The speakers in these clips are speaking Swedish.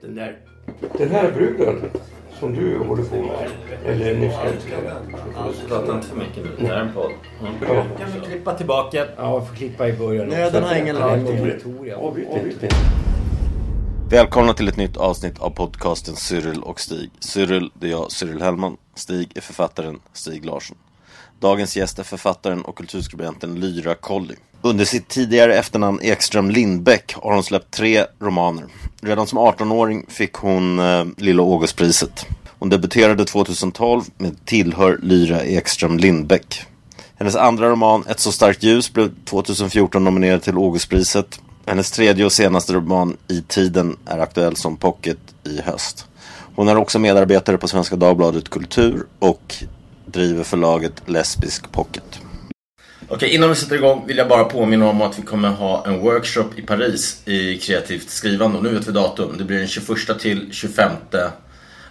Den där... Den här bruden som du håller på med, eller nyss älskade. Prata inte för mycket nu. Det här är en podd. Ja. Kan vi klippa tillbaka? Ja, jag får klippa i början. Nöden har ingen lag. Avbryt inte. Välkomna till ett nytt avsnitt av podcasten Cyril och Stig. Cyril, det är jag, Cyril Hellman. Stig är författaren Stig Larsson. Dagens gäst är författaren och kulturskribenten Lyra Colley. Under sitt tidigare efternamn Ekström Lindbäck har hon släppt tre romaner. Redan som 18-åring fick hon eh, Lilla Augustpriset. Hon debuterade 2012 med Tillhör Lyra Ekström Lindbäck. Hennes andra roman, Ett så starkt ljus, blev 2014 nominerad till Augustpriset. Hennes tredje och senaste roman, I tiden, är aktuell som pocket i höst. Hon är också medarbetare på Svenska Dagbladet Kultur och driver förlaget Lesbisk Pocket. Okej, innan vi sätter igång vill jag bara påminna om att vi kommer ha en workshop i Paris i kreativt skrivande. Och nu vet vi datum. Det blir den 21 till 25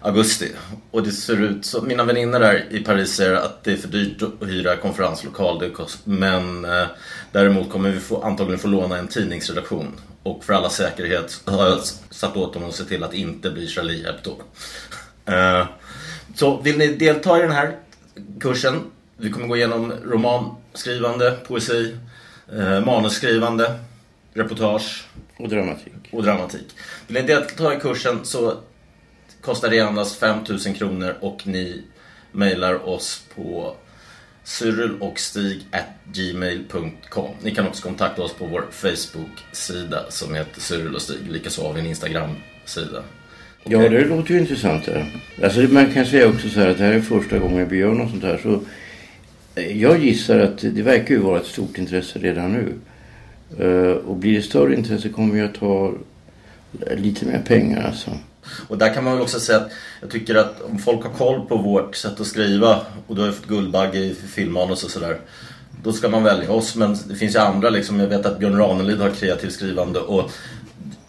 augusti. Och det ser ut så, mina vänner där i Paris säger att det är för dyrt att hyra konferenslokal. Kost, men eh, däremot kommer vi få, antagligen få låna en tidningsredaktion. Och för alla säkerhet har jag satt åt dem att se till att inte bli Charlie Hebdo. Eh, så vill ni delta i den här kursen? Vi kommer gå igenom romanskrivande, poesi, eh, manusskrivande, reportage Och dramatik. och dramatik. Vill ni delta i kursen så kostar det endast 5000 kronor och ni mejlar oss på cyrilochstig.gmail.com Ni kan också kontakta oss på vår Facebook-sida som heter Cyril och Stig. Likaså har vi en Instagram-sida. Ja, det låter ju intressant. Det. Alltså, man kan säga också så här att det här är första gången vi gör något sånt här. Så eh, jag gissar att det verkar ju vara ett stort intresse redan nu. Eh, Och blir det större intresse kommer vi att ta lite mer pengar alltså. Och där kan man väl också säga att jag tycker att om folk har koll på vårt sätt att skriva och du har ju fått Guldbagge i filmmanus och sådär. Då ska man välja oss men det finns ju andra liksom. Jag vet att Björn Ranelid har kreativt skrivande och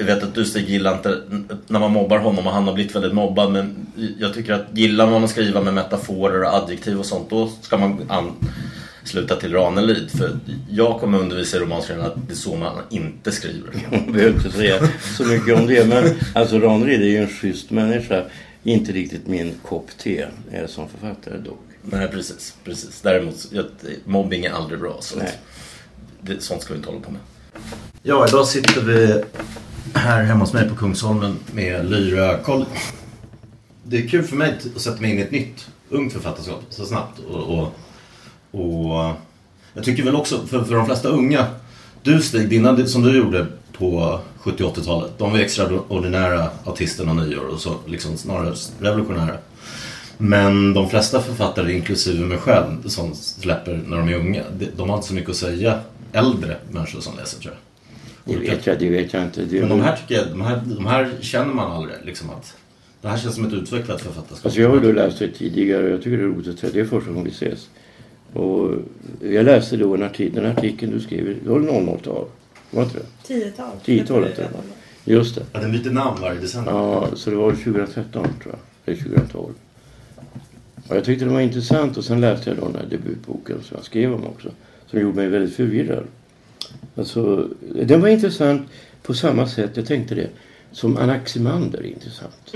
jag vet att du Stig gillar inte när man mobbar honom och han har blivit väldigt mobbad men jag tycker att gillar man att skriva med metaforer och adjektiv och sånt då ska man ansluta till Ranelid för jag kommer undervisa i romanskrivande att det är så man inte skriver. Jag behöver inte säga så mycket om det. Men alltså Ranelid är ju en schysst människa. Inte riktigt min kopp te är som författare dock. Nej precis, precis. Däremot, mobbing är aldrig bra så Nej. det, sånt ska vi inte hålla på med. Ja, idag sitter vi här hemma hos mig på Kungsholmen med Lyra Koll. Det är kul för mig att sätta mig in i ett nytt ungt författarskap så snabbt. Och, och, och jag tycker väl också för, för de flesta unga, du Stig, dina som du gjorde på 70 80-talet, de var extraordinära artisterna nyår och så liksom snarare revolutionära. Men de flesta författare, inklusive mig själv, som släpper när de är unga, de har inte så mycket att säga äldre människor som läser tror jag. Det vet jag, det vet jag inte. Det, Men de här tycker jag, de här, de här känner man aldrig liksom att det här känns som ett utvecklat författarskap. Alltså jag har ju då läst det tidigare och jag tycker det är roligt att säga. Det är första gången vi ses. Och jag läste då en artikel, den artikeln du skrev, det var 00-tal. Var inte det? Tiotal. 10-talet eller vad? Just det. Ja, den byter namn varje decennium. Ja, så det var 2013 tror jag. Eller 2012. Och jag tyckte det var intressant och sen läste jag då den här debutboken som jag skrev om också. Som gjorde mig väldigt förvirrad. Alltså, den var intressant på samma sätt, jag tänkte det, som Anaximander är intressant.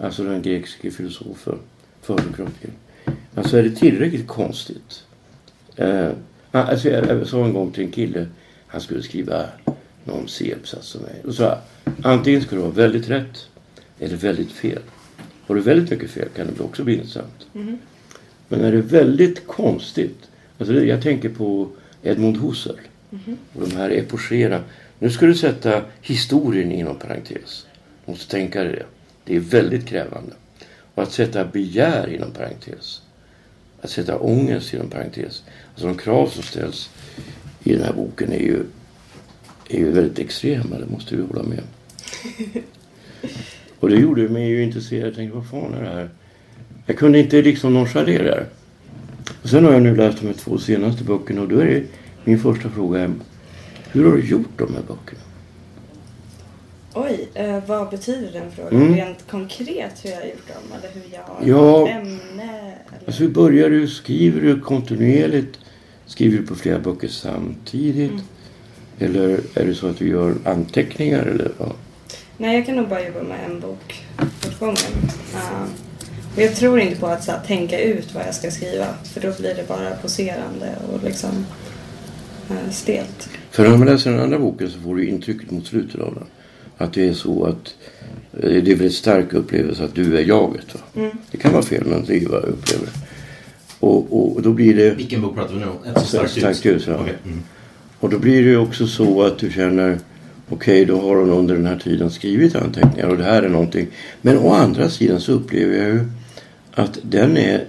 Alltså den grekiske filosofen, försokratiker. Alltså är det tillräckligt konstigt? Eh, alltså jag, sa en gång till en kille, han skulle skriva någon C-uppsats om mig. Sa jag, antingen ska det vara väldigt rätt eller väldigt fel. Har du väldigt mycket fel kan det också bli intressant. Men är det väldigt konstigt, alltså jag tänker på Edmund Husserl och de här epochera. Nu ska du sätta historien inom parentes. Du måste tänka dig det. Det är väldigt krävande. Och att sätta begär inom parentes. Att sätta ångest inom parentes. Alltså de krav som ställs i den här boken är ju är ju väldigt extrema, det måste du hålla med Och det gjorde mig ju intresserad. Jag tänkte, vad fan är det här? Jag kunde inte liksom nonchalera det. Och sen har jag nu läst de två senaste böckerna och då är det min första fråga. Hur har du gjort de här böckerna? Oj, eh, vad betyder den frågan? Mm. Rent konkret hur jag har gjort dem? Eller hur jag Ja. ämne? Eller? Alltså hur börjar du? Skriver du kontinuerligt? Skriver du på flera böcker samtidigt? Eller är det så att du gör anteckningar? Eller, ja. Nej, jag kan nog bara jobba med en bok åt gången. Uh, och jag tror inte på att så här, tänka ut vad jag ska skriva. För då blir det bara poserande och liksom stelt. För när man läser den andra boken så får du intrycket mot slutet av den. Att det är så att eh, det är väldigt stark upplevelse att du är jaget. Va? Mm. Det kan vara fel men det är vad jag upplever. Och, och då blir det... Vilken bok pratar vi nu om? Ett så starkt ljus? Starkt ljus, ja. Okej, mm. Och då blir det ju också så att du känner okej, då har hon under den här tiden skrivit anteckningar och det här är någonting. Men å andra sidan så upplever jag ju att den är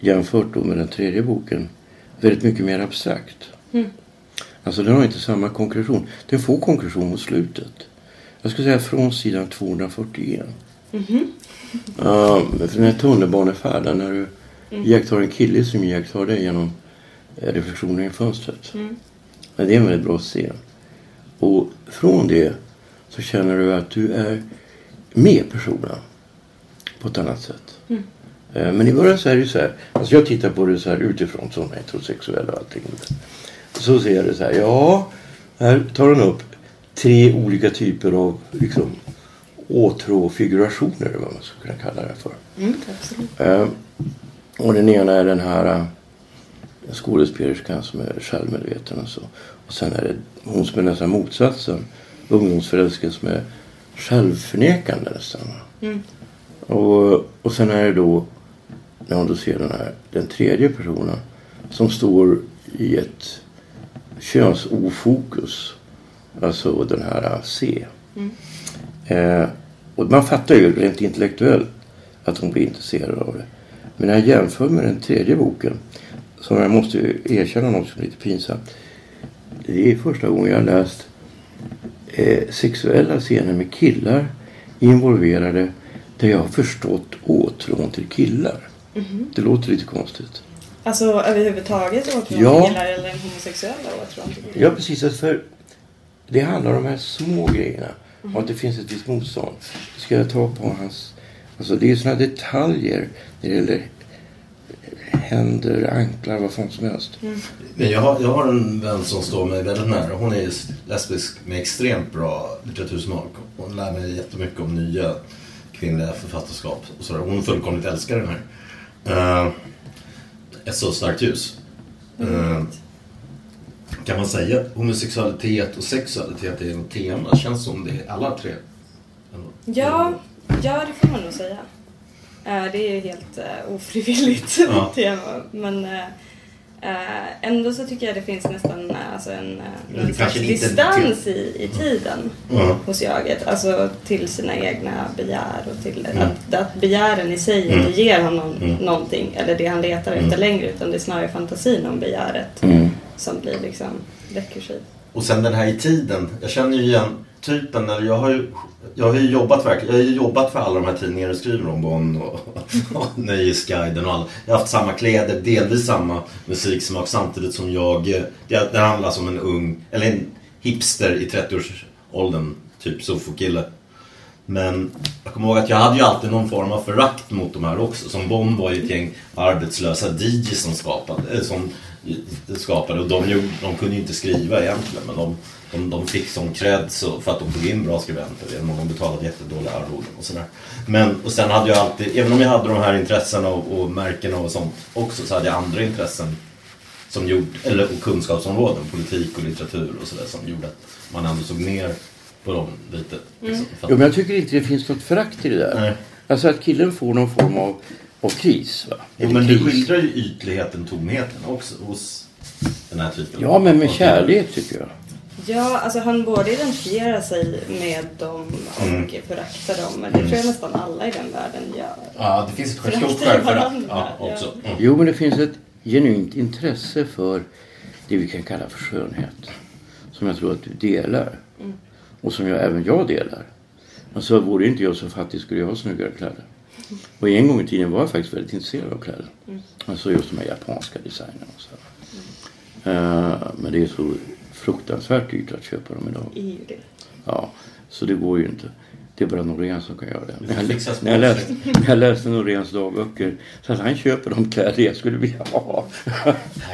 jämfört då med den tredje boken väldigt mycket mer abstrakt. Mm. Alltså den har inte samma konkretion. Den får konkretion mot slutet. Jag skulle säga från sidan 241. Ja, för den här tunnelbanefärden när du iakttar en kille som iakttar dig genom eh, reflektioner i fönstret. Men det är en väldigt bra scen. Och från det så känner du att du är med personen på ett annat sätt. Eh, Men i början så är det ju så här. Alltså jag tittar på det så här utifrån som heterosexuell och allting. Så ser det så här. Ja, här tar den upp tre olika typer av liksom åtråfigurationer. Vad man skulle kunna kalla det för. Mm. Eh, och den ena är den här eh, skådespelerskan som är självmedveten och så. Och sen är det hon som är nästan motsatsen. Ungdomsförälskad som är självförnekande nästan. Mm. Och, och sen är det då när hon då ser den här den tredje personen som står i ett könsofokus. Alltså den här eh, C. Eh, och man fattar ju rent intellektuellt att hon blir intresserad av det. Men när jag jämför med den tredje boken, som jag måste erkänna något som är lite pinsamt. Det är första gången jag har läst eh, sexuella scener med killar involverade där jag har förstått åtrån till killar. Det låter lite konstigt. Alltså överhuvudtaget åtrån Ja. till killar eller den homosexuella åtrån? Ja, precis. Alltså, För det handlar om de här små grejerna. Och att det finns ett visst motstånd. Ska jag ta på hans... Alltså det är såna detaljer när det gäller händer, anklar, vad fan som helst. Men jag har, jag har en vän som står mig väldigt nära. Hon är lesbisk med extremt bra litteratursmak. Hon lär mig jättemycket om nya kvinnliga författarskap. Och sådär. Hon fullkomligt älskar den här. Uh, ett så starkt ljus. Eh, kan man säga att homosexualitet och sexualitet är ett tema? Känns som det är alla tre. Ja, ja, det får man nog säga. Eh, Det är ju helt uh, ofrivilligt Ja. tema. Men eh, eh, ändå så tycker jag det finns nästan eh, alltså en, eh, slags lite distans i, i tiden Ja. hos jaget. Alltså till sina egna begär och till Mm. att, att begären i sig inte ger honom Mm. någonting eller det han letar efter längre utan det är snarare fantasin om begäret Mm. som blir liksom rekursiv. Och sen den här i tiden. Jag känner ju igen typen eller jag har ju, jag har ju jobbat verkligen, jag har jobbat för alla de här tidningarna du skriver om Bonn och, och Nöjesguiden och alla. Jag har haft samma kläder, delvis samma musiksmak samtidigt som jag, eh, det, det handlar om en ung, eller en hipster i 30-årsåldern, typ sofokille. Men jag kommer ihåg att jag hade ju alltid någon form av förakt mot de här också. Som Bonn var ju ett gäng arbetslösa DJs som skapade, eh, som skapade och de, gjorde, de kunde ju inte skriva egentligen men de, de, de fick sån cred så, för att de tog in bra skribenter genom att de betalade jättedåliga arvoden och sådär. Men och sen hade jag alltid, även om jag hade de här intressena och, och märkena och sånt också så hade jag andra intressen som gjorde, eller och kunskapsområden, politik och litteratur och sådär som gjorde att man ändå såg ner på dem lite. Liksom, att- Jo, men jag tycker inte det finns något förakt i det där. Nej. Alltså att killen får någon form av, av kris. Va? Jo, men du kris. skildrar ju ytligheten, tomheten också hos den här typen Ja, men med kärlek tycker jag. Ja, alltså han både identifierar sig med dem och Mm. föraktar dem. Men det tror jag nästan alla i den världen gör. Ja, det finns ett stort självförakt ja, ja. också. Mm. Jo, men det finns ett genuint intresse för det vi kan kalla för skönhet. som jag tror att du delar. Och som jag, även jag delar. Alltså vore inte jag så fattig skulle jag ha snyggare kläder. Och en gång i tiden var jag faktiskt väldigt intresserad av kläder. Alltså just de här japanska designerna och så. Eh, men det är så fruktansvärt dyrt att köpa dem idag. Det är ju det. Ja, så det går ju inte. Det är bara Norén som kan göra det. När jag, fixa när jag, läste, när jag läste Noréns dagböcker så att han köper de kläder jag skulle vilja ha.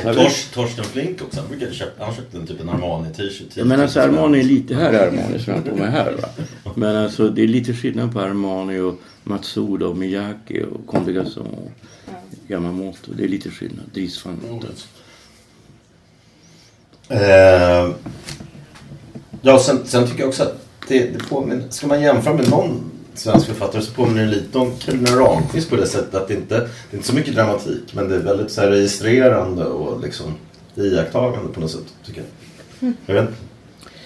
Nej, Tors, Torsten Flink också. Han brukade köpa, han köpte en typ en Armani-t-shirt. Ja, men alltså Armani är lite här är Armani som jag har på mig här. Va? Men alltså det är lite skillnad på Armani och Matsuda och Miyake och Comme des Garçons och Yamamoto. Det är lite skillnad. Dries van Noten. Eh, ja, sen, sen tycker jag också att det, det påminner, ska man jämföra med någon svensk författare så påminner det lite om Carolina Ramqvist på det sättet att det inte det är inte så mycket dramatik men det är väldigt så här registrerande och liksom iakttagande på något sätt tycker jag. Jag vet inte.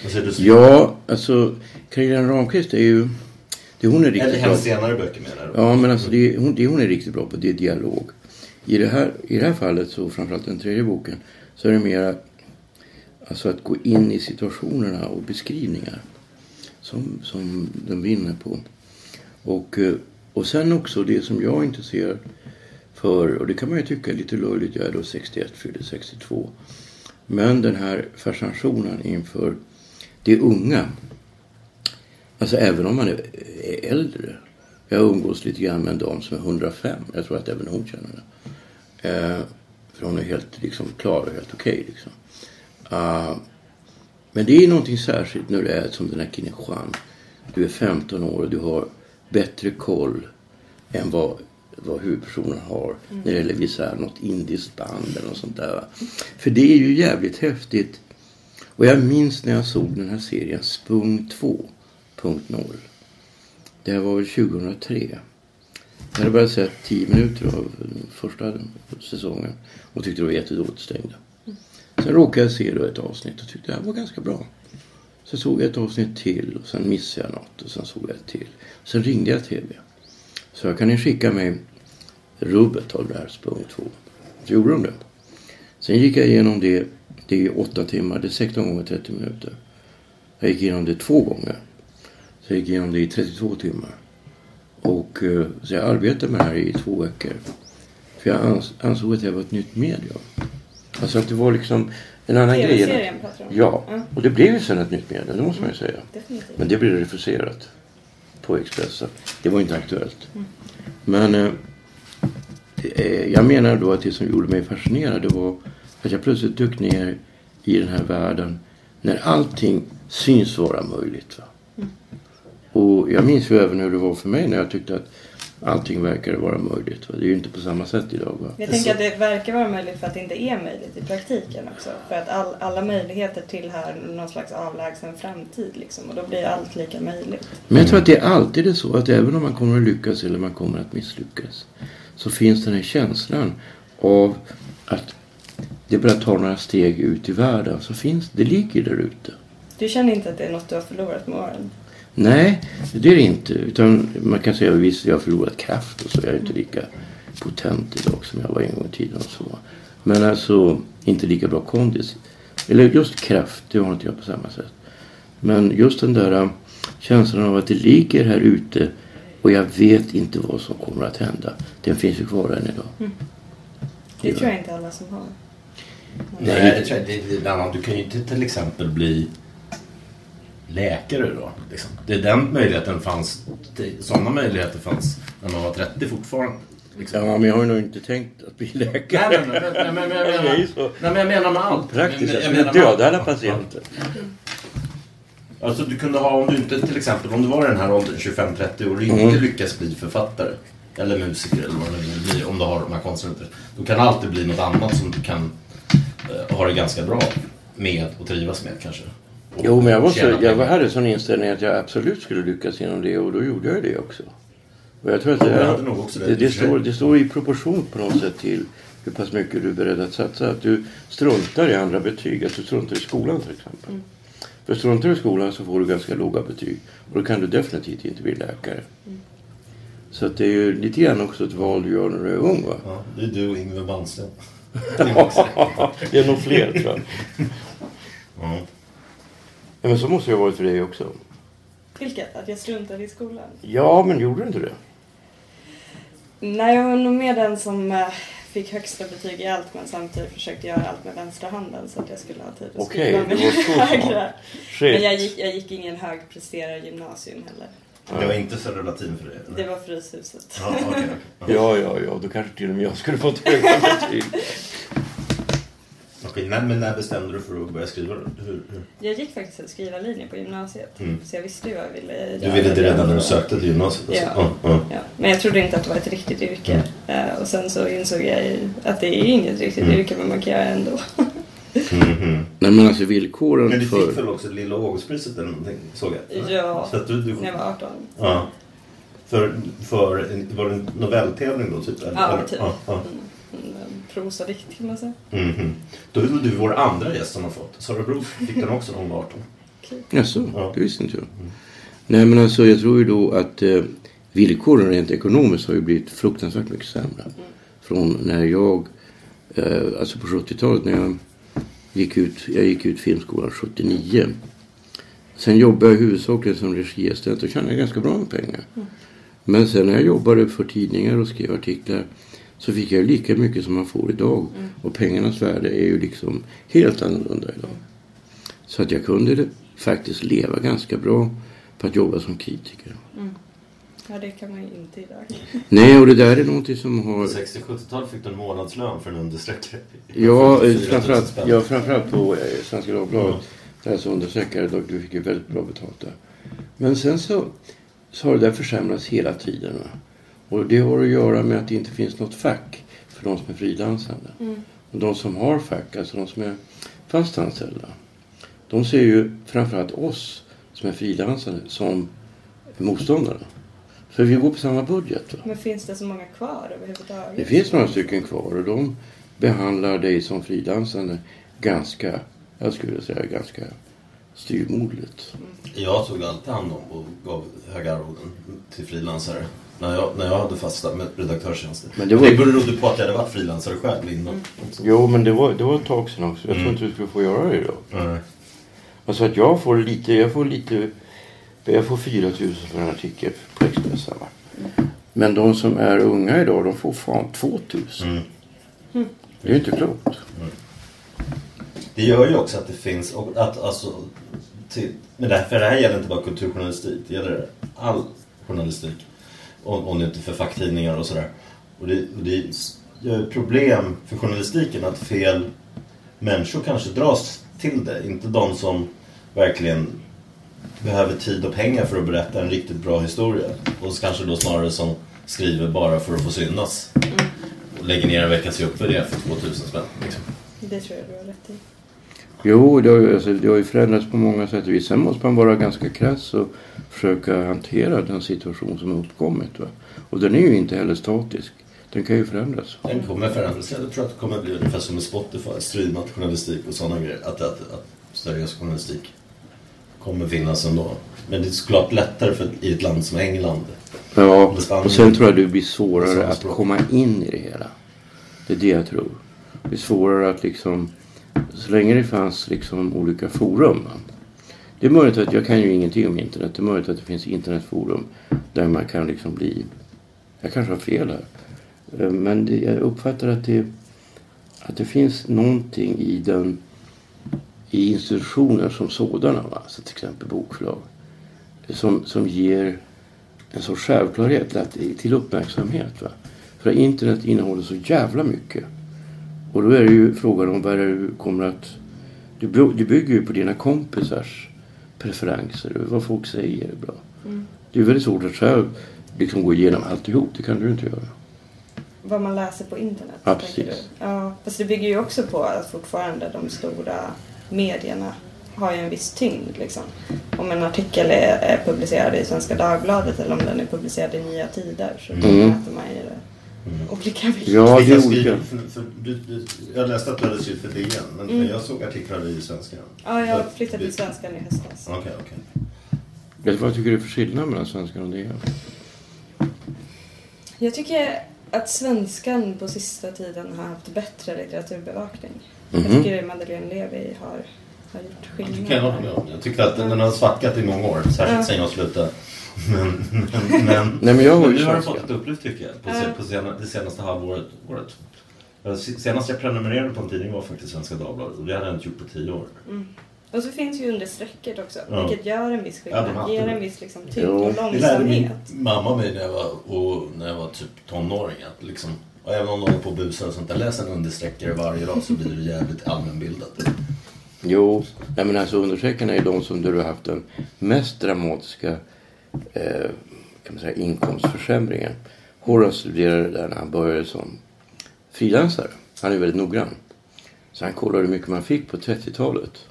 Vad säger du? Ja, alltså Carolina Ramqvist är ju... Det hon är riktigt Eller hennes senare böcker menar du? Ja, men alltså det hon, det hon är riktigt bra på det är dialog. I det här, i det här fallet, så framförallt den tredje boken, så är det mera alltså att gå in i situationerna och beskrivningar som, som de vinner på. Och, eh, och sen också det som jag är intresserad för, och det kan man ju tycka är lite löjligt, jag är då 61, fyllde 62. Men den här fascinationen inför det unga. Alltså även om man är är äldre. Jag umgås lite grann med en dam som är 105. Jag tror att även hon känner det. Eh, för hon är helt liksom, klar och helt okej. liksom. Ah, men det är någonting särskilt när du är som den här Kineshan. Du är 15 år och du har bättre koll än vad, vad huvudpersonen har när det gäller vissa, något indiskt band eller något sånt där. För det är ju jävligt häftigt. Och jag minns när jag såg den här serien Spung 2.0. Det här var väl 2003. Jag hade bara sett 10 minuter av första säsongen och tyckte det var jättedåligt stängda. Sen råkade jag se då ett avsnitt och tyckte det här var ganska bra. Sen såg jag ett avsnitt till och sen missade jag något och sen såg jag ett till. Sen ringde jag TV. Så jag kan ni skicka mig rubbet av det här språng 2. Så gjorde de det. Sen gick jag igenom det. Det är 8 timmar. Det är 16 gånger 30 minuter. Jag gick igenom det två gånger. Så jag gick igenom det i 32 timmar. Och eh, så jag arbetade med det här i två veckor. För jag ansåg att det var ett nytt medium. Alltså att det var liksom en annan grej. om? Ja, och det blev ju sen ett nytt medium, det måste man ju säga. Definitivt. Men det blev refuserat på Expressen. Det var inte aktuellt. Men eh, det, eh, jag menar då att det som gjorde mig fascinerad det var att jag plötsligt dök ner i den här världen när allting syns vara möjligt. Va? Och jag minns ju även hur det var för mig när jag tyckte att allting verkade vara möjligt. Va? Det är ju inte på samma sätt idag. Va? Jag tänker att det verkar vara möjligt för att det inte är möjligt i praktiken också. För att all, alla möjligheter tillhör någon slags avlägsen framtid liksom. Och då blir allt lika möjligt. Men jag tror att det alltid är så att även om man kommer att lyckas eller man kommer att misslyckas så finns den här känslan av att det bara tar några steg ut i världen så finns det ligger där ute. Du känner inte att det är något du har förlorat med åren? Nej, det är det inte. Utan man kan säga att visst, jag har förlorat kraft och så. Jag är inte lika potent idag som jag var en gång i tiden och så. Men alltså inte lika bra kondis. Eller just kraft, det har inte jag på samma sätt. Men just den där äh, känslan av att det ligger här ute och jag vet inte vad som kommer att hända. Den finns ju kvar än idag. Det tror jag inte alla som har. Nej, det tror jag, det, det. Du kan ju inte till exempel bli läkare då. Liksom. Det är den möjligheten fanns. Sådana möjligheter fanns när man var 30 fortfarande. Liksom. Ja, men jag har ju nog inte tänkt att bli läkare. Nej, men, men, men, men, jag menar, nej, men jag menar med allt. Praktiskt, jag skulle döda alla patienter. Alltså du kunde ha, om du inte till exempel, om du var i den här åldern, 25-30 år och inte Mm. lyckas bli författare. Eller musiker eller vad det nu vill bli, om du har de här konstnärerna. Då kan det alltid bli något annat som du kan eh, ha det ganska bra med och trivas med kanske. Jo, men jag, var så, jag pengar. hade sån inställning att jag absolut skulle lyckas inom det och då gjorde jag det också. Och jag tror att det, Ja, det, det, det, står, det står i proportion på något sätt till hur pass mycket du är beredd att satsa. Att du struntar i andra betyg, att du struntar i skolan till exempel. För struntar du i skolan så får du ganska låga betyg och då kan du definitivt inte bli läkare. Så att det är ju lite grann också ett val du gör när du är ung va? Ja, det är du och Ingvar Bannsten. det är nog fler tror jag. Ja. Ja, men så måste det ha varit för dig också. Vilket? Att jag struntade i skolan? Ja, men gjorde du inte det? Nej, jag var nog mer den som eh, fick högsta betyg i allt men samtidigt försökte göra allt med vänstra handen så att jag skulle ha tid att Okej, skriva det var så högre. Men jag gick, jag gick ingen högpresterare gymnasium heller. Det var inte så latin för dig? eller? Det var Fryshuset. Ja, okej. Ja, ja, ja. Då kanske till och med jag skulle fått höga betyg. Okej, nej, men när bestämde du för att börja skriva? Hur, hur? Jag gick faktiskt en skrivarlinje på gymnasiet. Mm. Så jag visste ju vad jag ville Du ville det redan när du sökte till gymnasiet? Alltså. Ja. ja. Ja, men jag trodde inte att det var ett riktigt yrke. Eh, och sen så insåg jag ju att det är inget riktigt Mm. yrke men man kan göra det ändå. Mhm. Nej, men alltså villkoren Men du för... fick väl också Lilla Augustpriset eller någonting, såg jag? Ja, Så att du, du, när jag var 18. ja. För, för var det en novelltävling då typ? Eller? Ja, typ. Ja, ja. Mm, prosadikt kan man säga. Mhm. Då är du vår andra gäst som har fått. Sara Bruce fick den också när hon var 18. Jaså, Ja. det visste inte jag. Nej, men alltså jag tror ju då att eh, villkoren rent ekonomiskt har ju blivit fruktansvärt mycket sämre. Från när jag, eh, alltså på 70-talet när jag gick ut, jag gick ut filmskolan 79. Sen jobbade jag huvudsakligen som regiassistent och tjänade ganska bra med pengar. Men sen när jag jobbade för tidningar och skrev artiklar så fick jag lika mycket som man får idag. Och pengarnas värde är ju liksom helt annorlunda idag. Så att jag kunde faktiskt leva ganska bra på att jobba som kritiker. Ja, det kan man ju inte idag. Nej, och det där är någonting som har... 60-70-talet fick du en månadslön för en understreckare. Ja, eh, 4 000 framförallt, ja, framförallt på eh, Svenska Dagbladet. Där så understreckare, då, du fick ju väldigt bra betalt där. Men sen så, så har det där försämrats hela tiden. Va? Och det har att göra med att det inte finns något fack för de som är frilansande. Och de som har fack, alltså de som är fast anställda. De ser ju framförallt oss som är frilansande som motståndare. För vi går på samma budget. Va? Men finns det så många kvar överhuvudtaget? Det finns några stycken kvar och de behandlar dig som frilansande ganska, jag skulle säga ganska styvmoderligt. Jag tog alltid hand om och gav höga arvoden till frilansare. När jag, när jag hade fasta med redaktörstjänster. Men Men det det, var- berodde på att jag hade varit frilansare själv innan. Jo, men det var, det var ett tag sedan också. Jag tror inte du skulle få göra det idag. Nej. Alltså att jag får lite, jag får lite, jag får 4 000 för en artikel på Expressen. Va? Men de som är unga idag, de får fan 2 000. Mm. Det är ju inte klokt. Det gör ju också att det finns, att alltså, till, men det här, för det här gäller inte bara kulturjournalistik, det gäller all journalistik. Om, om det inte är för facktidningar och sådär. Och det, och det är ett problem för journalistiken att fel människor kanske dras till det. Inte de som verkligen behöver tid och pengar för att berätta en riktigt bra historia. Och så kanske då snarare som skriver bara för att få synas. Och lägger ner en veckas jobb för det för 2000 spänn. Liksom. Det tror jag du har rätt i. Jo, det har, ju, alltså, det har ju förändrats på många sätt och vis. Sen måste man vara ganska krass och försöka hantera den situation som uppkommit. Va? Och den är ju inte heller statisk. Den kan ju förändras. Den kommer förändras. Jag tror att det kommer bli ungefär som med Spotify, streamad journalistik och sådana grejer. Att, att, att seriös journalistik kommer finnas ändå. Men det är såklart lättare för, i ett land som England. Ja, och sen tror jag det blir svårare att komma in i det hela. Det är det jag tror. Det är svårare att liksom, så länge det fanns liksom olika forum. Va? Det är möjligt att, jag kan ju ingenting om internet. Det är möjligt att det finns internetforum där man kan liksom bli, jag kanske har fel här. Eh, men det, jag uppfattar att det, att det finns någonting i den, i institutioner som sådana, va? alltså till exempel bokförlag, som, som ger en sorts självklarhet att, till uppmärksamhet. Va? För internet innehåller så jävla mycket. Och då är det ju frågan om vad det du kommer att... Du bygger ju på dina kompisars preferenser, vad folk säger bra. Det är väldigt svårt att själv liksom gå igenom alltihop, det kan du inte göra. Vad man läser på internet. Ja, precis. du? Ja, fast det bygger ju också på att fortfarande de stora medierna har ju en viss tyngd. Liksom. Om en artikel är, är publicerad i Svenska Dagbladet eller om den är publicerad i Nya Tider så Mm. mäter man ju det olika mycket. Ja, det är olika. Jag läste att du hade skrivit för DN, men, men jag såg artiklar i Svenskan. Ja, jag flyttade till Svenskan i höstas. Okej, okej. Vet du vad jag tycker det är för skillnad mellan svenskan och det? Jag tycker att Svenskan på sista tiden har haft bättre litteraturbevakning. Jag Mhm. tycker Madeleine Levi har har gjort Det skillnad. kan jag hålla med om. Jag tycker att den, har svackat i många år, särskilt sen jag slutade. Men, men, men, Nej, men jag har men nu har den fått ett upplyft tycker jag, på, se- på sena, det senaste halvåret. Året. Jag- Senast jag prenumererade på en tidning var faktiskt Svenska Dagbladet och det hade jag inte gjort på tio år. Och så finns ju understrecket också, Ja. vilket gör en viss Ja, skillnad. alltid ger en viss liksom, tyngd och Det lärde min långsamhet. mamma mig när jag var, och, när jag var typ tonåring. Att liksom, och även om de håller på och busar och sånt där, läs en understreckare varje dag så blir du jävligt allmänbildad. Jo, nej men alltså understreckarna är de som du har haft den mest dramatiska eh, kan man säga, inkomstförsämringen. Horace studerade det där när han började som frilansare. Han är väldigt noggrann. Så han kollade hur mycket man fick på 30-talet.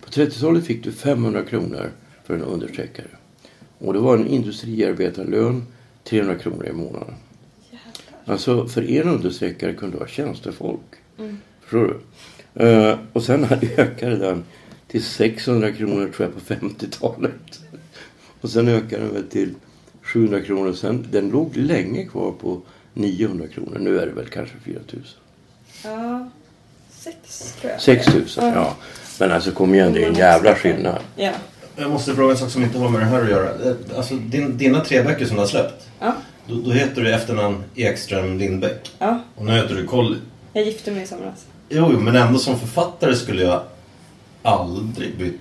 På 30-talet fick du 500 kronor för en understreckare. Och det var en industriarbetarlön 300 kronor i månaden. Alltså för en understreckare kunde vara tjänstefolk. Förstår du? Eh, och sen ökade den till 600 kronor tror jag på 50-talet. Och sen ökade den väl till 700 kronor. Sen, den låg länge kvar på 900 kronor. Nu är det väl kanske 4000. Ja, sex tror jag. 6000, ja. Men alltså kom igen, det är en jävla skillnad. Ja. Jag måste fråga en sak som inte har med det här att göra. Eh, Alltså din, dina tre böcker som du har släppt. Ja. Då, då heter du efternamn Ekström Lindbäck. ja, Och nu heter du Colli. jag gifte mig i somras. Jo, jo, men ändå som författare skulle jag aldrig byta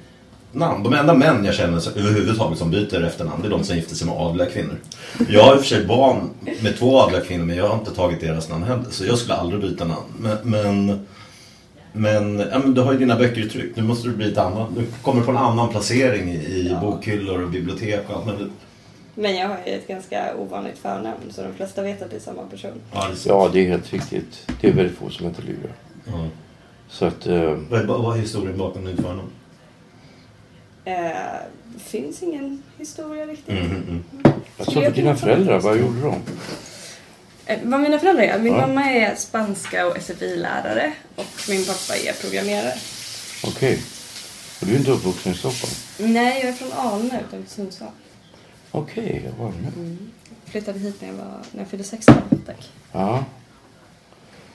namn. De enda män jag känner som- överhuvudtaget som byter efternamn det är de som gifter sig med adliga kvinnor. Jag har i och för sig barn med två adliga kvinnor men jag har inte tagit deras namn heller. Så jag skulle aldrig byta namn. Men, men, men, ja, men du har ju dina böcker i tryck. Nu måste du bli ett annat. Du kommer på en annan placering i, i bokhyllor och bibliotek och allt möjligt. Men jag har ju ett ganska ovanligt förnamn så de flesta vet att det är samma person. Ja, det är. Ja, det är helt riktigt. Det är väldigt få som heter Lyra. Ja. Så att... Eh, Vad är, vad är historien bakom ditt förnamn? Eh, finns ingen historia riktigt. Mm, mm, mm. jag sa för dina föräldrar, vad gjorde de? Eh, vad mina föräldrar är? Min Ja. mamma är spanska och SFI-lärare och min pappa är programmerare. Okej. Och du är inte uppvuxen i Stockholm? Nej, jag är från Alnö utanför Sundsvall. Okej, jag var med. Flyttade hit när jag, var, när jag fyllde 16. Tack. Ja.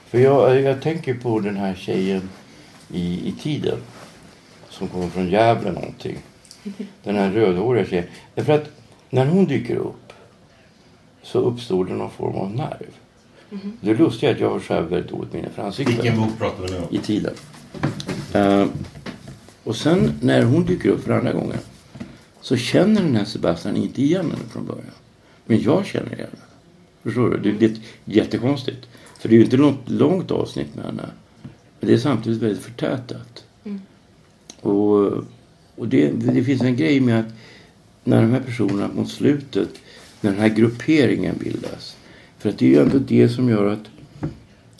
För jag, jag tänker på den här tjejen i, i tiden. Som kommer från Gävle någonting. Den här rödhåriga tjejen. Därför att när hon dyker upp så uppstår det någon form av nerv. Det är lustigt att jag har här väldigt dåligt minne för ansiktet. Vilken bok pratar vi nu om? i tiden. Eh, och sen när hon dyker upp för andra gången så känner den här Sebastian inte igen henne från början. Men jag känner igen henne. Förstår du? Det, det är jättekonstigt. För det är ju inte något långt avsnitt med henne. Men det är samtidigt väldigt förtätat. Och, och det, det finns en grej med att när de här personerna mot slutet, när den här grupperingen bildas. För att det är ju ändå det som gör att,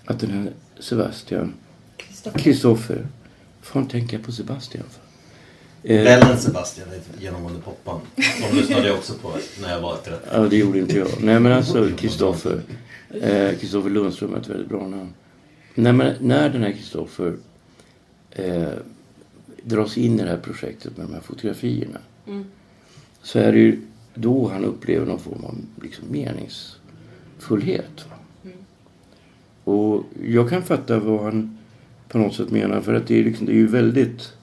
att den här Sebastian Kristoffer. Fan tänker jag på Sebastian för? Eh, Bellen Sebastian är genomgående poppan. De lyssnade jag också på när jag var ett rätt. ja, det gjorde inte jag. Nej, men alltså Kristoffer. eh, Kristoffer Lundström är ett väldigt bra namn. Nej, men när den här Kristoffer eh, dras in i det här projektet med de här fotografierna. Så är det ju då han upplever någon form av liksom, meningsfullhet. Va? Och jag kan fatta vad han på något sätt menar. För att det är, liksom, det är ju väldigt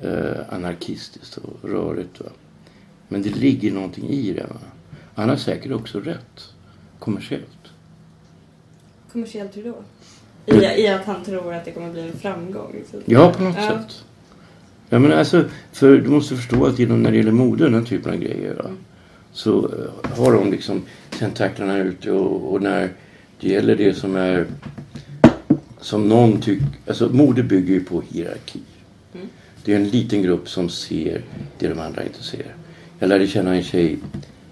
eh, anarkistiskt och rörigt. Va? Men det ligger någonting i det. Va? Han har säkert också rätt kommersiellt. Kommersiellt hur då? I, I att han tror att det kommer bli en framgång. Så. Ja, på något Ja. sätt. Ja, men alltså, för du måste förstå att inom, när det gäller mode, den här typen av grejer. Va? Så eh, har de liksom tentaklarna ute och, och när det gäller det som är som någon tycker, alltså mode bygger ju på hierarki. Det är en liten grupp som ser det de andra inte ser. Jag lärde känna en tjej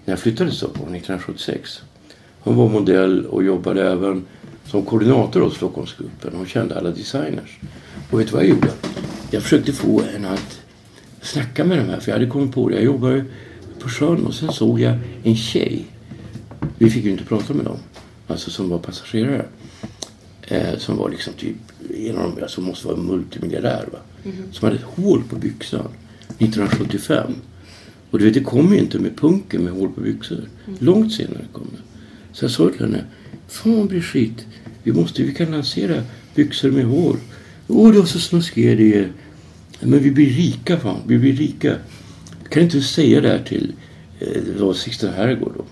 när jag flyttade till Stockholm 1976. Hon var modell och jobbade även som koordinator hos Stockholmsgruppen. Hon kände alla designers. Och vet du vad jag gjorde? Jag försökte få henne att snacka med de här. För jag hade kommit på det. Jag jobbade på sjön och sen såg jag en tjej. Vi fick ju inte prata med dem. Alltså som var passagerare. Eh, som var liksom typ en av de som måste vara multimiljardär. Va? Som hade ett hål på byxan 1975. Och du vet, det kom ju inte med punken med hål på byxor. Långt senare kom det. Så jag sa till henne. Fan Brigitte, vi måste, vi kan lansera byxor med hål. Åh, det var så snuskig det är. Men vi blir rika fan, vi blir rika. Kan inte du säga det här till, eh, det var Sixten Herrgård då.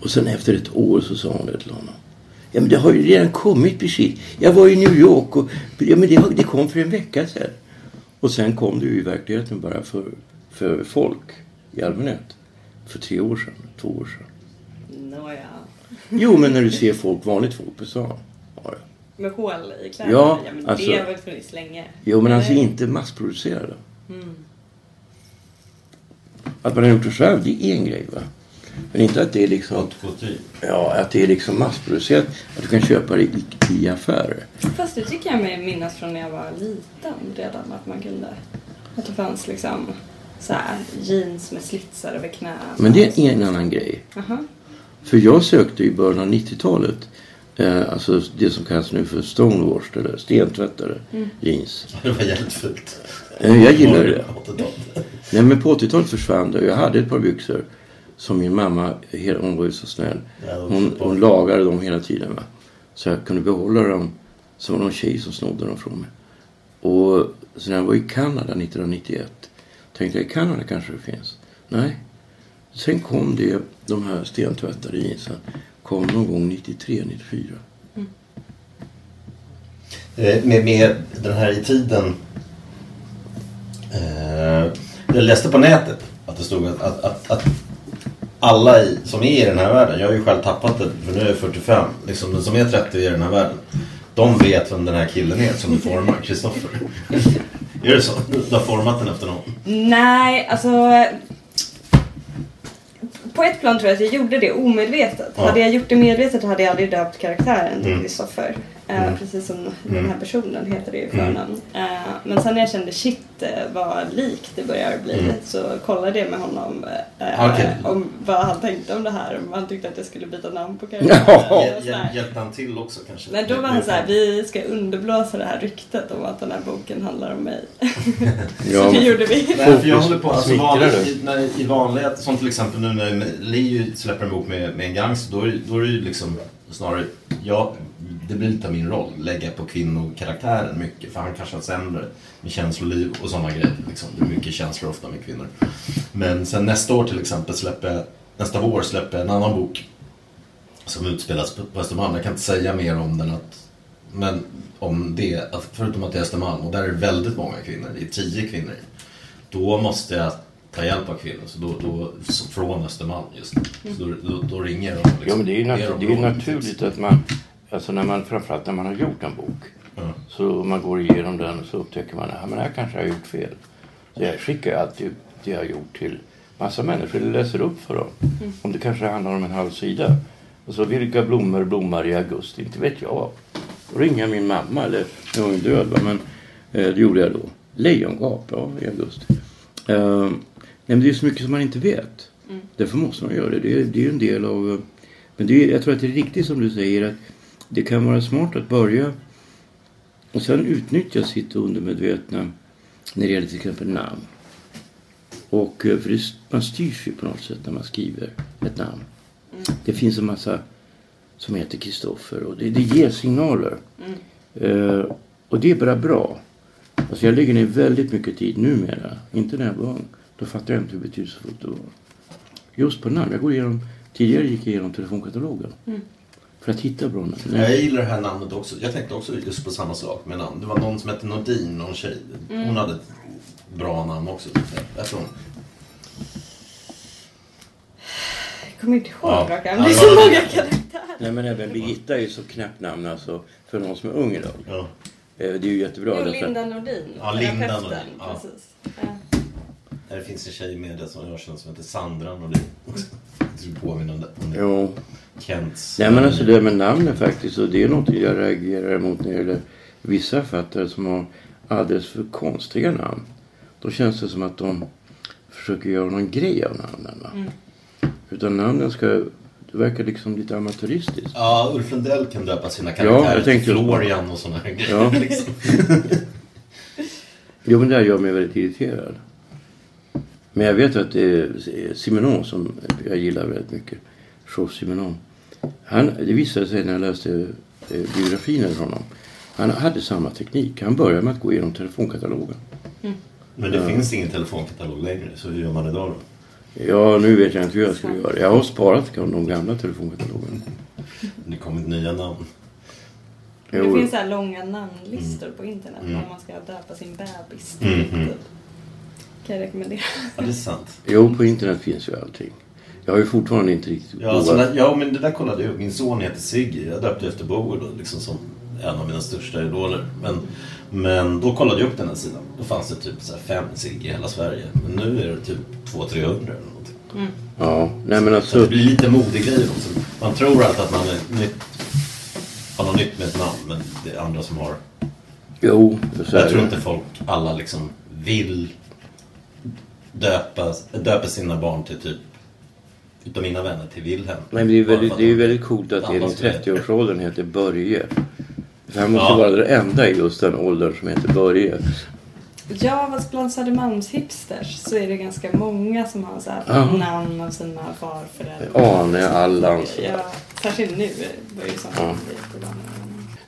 Och sen efter ett år så sa hon det till honom. Ja men det har ju redan kommit besked. Jag var i New York och ja, men det, det kom för en vecka sedan. Och sen kom det ju i verkligheten bara för, för folk i allmänhet. För tre år sedan, två år sedan. Nåja. Jo men när du ser folk, vanligt folk på stan. Ja, det. Med hål i kläderna? Ja, men alltså- det har väl funnits länge? Jo men alltså Nej. inte massproducerade. Att man har gjort det själv, det är en grej va. Men inte att det är liksom, ja, att det är liksom massproducerat. Att du kan köpa det i, i affärer. Fast det tycker jag mig minnas från när jag var liten redan att man kunde. Att det fanns liksom så här jeans med slitsar över knäna. Men det är en annan grej. Aha. För jag sökte i början av 90-talet eh, alltså det som kallas nu för stonewashed eller stentvättade jeans. Det var jävligt fult. Eh, jag gillar det. 80-talet. Nej men på 80-talet försvann det. Jag hade ett par byxor som min mamma, hon var ju så snäll. Hon, hon lagade dem hela tiden va. Så jag kunde behålla dem. Så var det någon tjej som snodde dem från mig. Och så när jag var i Kanada 1991 tänkte jag i Kanada kanske det finns. Nej. Sen kom det, de här stentvättade jeansen, kom någon gång 93, 94. Eh, Med, med den här i tiden. Eh, jag läste på nätet att det stod att, att, att, att alla i, som är i den här världen, jag har ju själv tappat det för nu är jag 45, liksom, men som är 30 i den här världen. De vet vem den här killen är som du formar, Kristoffer. är det så? Du har format den efter någon? Nej, alltså. På ett plan tror jag att jag gjorde det omedvetet. Ja. Hade jag gjort det medvetet hade jag aldrig döpt karaktären till Mm. Kristoffer. Eh, Precis som den här personen heter det i förnamn. Eh, men sen när jag kände shit eh, vad lik det börjar bli så kollade jag med honom eh, Okej. om vad han tänkte om det här. Om han tyckte att jag skulle byta namn på karaktären. Ja. Hjälpte han till också kanske? Men då var han så här, vi ska underblåsa det här ryktet om att den här boken handlar om mig. Ja, så det gjorde vi. Nej, för jag håller på, alltså vanligt, när, i vanlighet, som till exempel nu när Leo släpper en bok med, med en gangster, då är, det- då är det ju liksom snarare, ja, det blir lite av min roll, lägga på kvinnokaraktären mycket, för han kanske har sämre med känsloliv och sådana grejer. Liksom. Det är mycket känslor ofta med kvinnor. Men sen nästa år till exempel släpper jag, nästa vår släpper jag en annan bok som utspelas på, Östermalm. Jag kan inte säga mer om den, att, men om det, att förutom att det är Östermalm, och där är det väldigt många kvinnor, det är tio kvinnor i. Då måste jag ta hjälp av kvinnor, så då, då, så från Östermalm just. Så då, då, då ringer de. Liksom, Ja, men det är ju nat- det är ju naturligt att man, alltså när man, framförallt när man har gjort en bok, Ja. så man går igenom den och så upptäcker man att men här kanske jag har gjort fel. Så jag skickar alltid det jag har gjort till massa människor, eller läser upp för dem. Om det kanske handlar om en halv sida. Och så vilka blommor blommar i augusti, inte vet jag. Då ringer jag min mamma, eller nu är hon död men eh, det gjorde jag då. Lejongap, ja i augusti. Eh, men det är så mycket som man inte vet. Därför måste man göra det. Det är, det är en del av... Men det är, jag tror att det är riktigt som du säger att det kan vara smart att börja och sen utnyttja sitt undermedvetna när det gäller till exempel namn. Och eh, för det, man styrs ju på något sätt när man skriver ett namn. Det finns en massa som heter Kristoffer och det, det ger signaler. Eh, och det är bara bra. Alltså jag lägger ner väldigt mycket tid numera. Inte när jag var ung. Då fattade jag inte hur betydelsefullt det var. Just på namn. Jag går igenom, tidigare gick jag igenom telefonkatalogen. För att hitta bra namn. Jag gillar det här namnet också. Jag tänkte också just på samma sak med namn. Det var någon som hette Nordin, någon tjej. Hon hade ett bra namn också. Jag tror hon. Jag kommer inte ihåg Ja. raka Det är så många karaktärer. Nej men även Birgitta är ju så knäppt namn alltså för någon som är ung idag. Ja. Eh, Det är ju jättebra. Jo, att- Linda Nordin. Ja, Linda Nordin, ja. Precis. Ja. Det finns en tjej med det som jag känner som heter Sandra Nordin. Jag tror påminner om det. Om det. Jo. Kents. Nej men alltså det med namnen faktiskt och det är något jag reagerar emot när det gäller vissa författare som har alldeles för konstiga namn. Då känns det som att de försöker göra någon grej av namnen. Va? Utan namnen ska, det verkar liksom lite amatöristiskt. Ja, Ulf Lundell kan döpa sina Ja, karaktärer tänkte till Florian och sådana här grejer. Ja. liksom. Jo men det här gör mig väldigt irriterad. Men jag vet att det är Simenon som jag gillar väldigt mycket. Georges Simenon. Han, det visade sig när jag läste eh, biografin över honom. Han hade samma teknik. Han började med att gå igenom telefonkatalogen. Men det finns ingen telefonkatalog längre, så hur gör man idag då? Ja, nu vet jag inte hur jag ska göra. Jag har sparat de gamla telefonkatalogerna. Det kommit nya namn. Det Jo. finns så här långa namnlistor på internet om man ska döpa sin bebis. Mm, Typ. Kan jag rekommendera. Ja, det är sant. Jo, på internet finns ju allting. Jag har ju fortfarande inte riktigt Ja, alltså, provat. när- ja men det där kollade jag upp. Min son heter Sigge. Jag döpte efter Bowie då, liksom som en av mina största idoler. Men, men då kollade jag upp den här sidan. Då fanns det typ så fem Sigge i hela Sverige. Men nu är det typ 200-300 eller någonting. Ja, nej men Så det alltså. blir lite modegrejer också. Man tror alltid att man är nytt, har något nytt med ett namn. Men det är andra som har. Jo, så är Jag tror det. inte folk, alla liksom vill döpa, döpa sina barn till typ utav mina vänner till Wilhelm. Men det är, Bara väldigt, det är ju väldigt coolt att en i Alla ska heta. 30-årsåldern heter Börje. För han måste Ja. vara den enda i just den åldern som heter Börje. Ja, fast bland Södermalms hipsters så är det ganska många som har så här Ja. namn av sina farföräldrar. Arne, Allan. så. Ja, särskilt nu börjar det som Ja.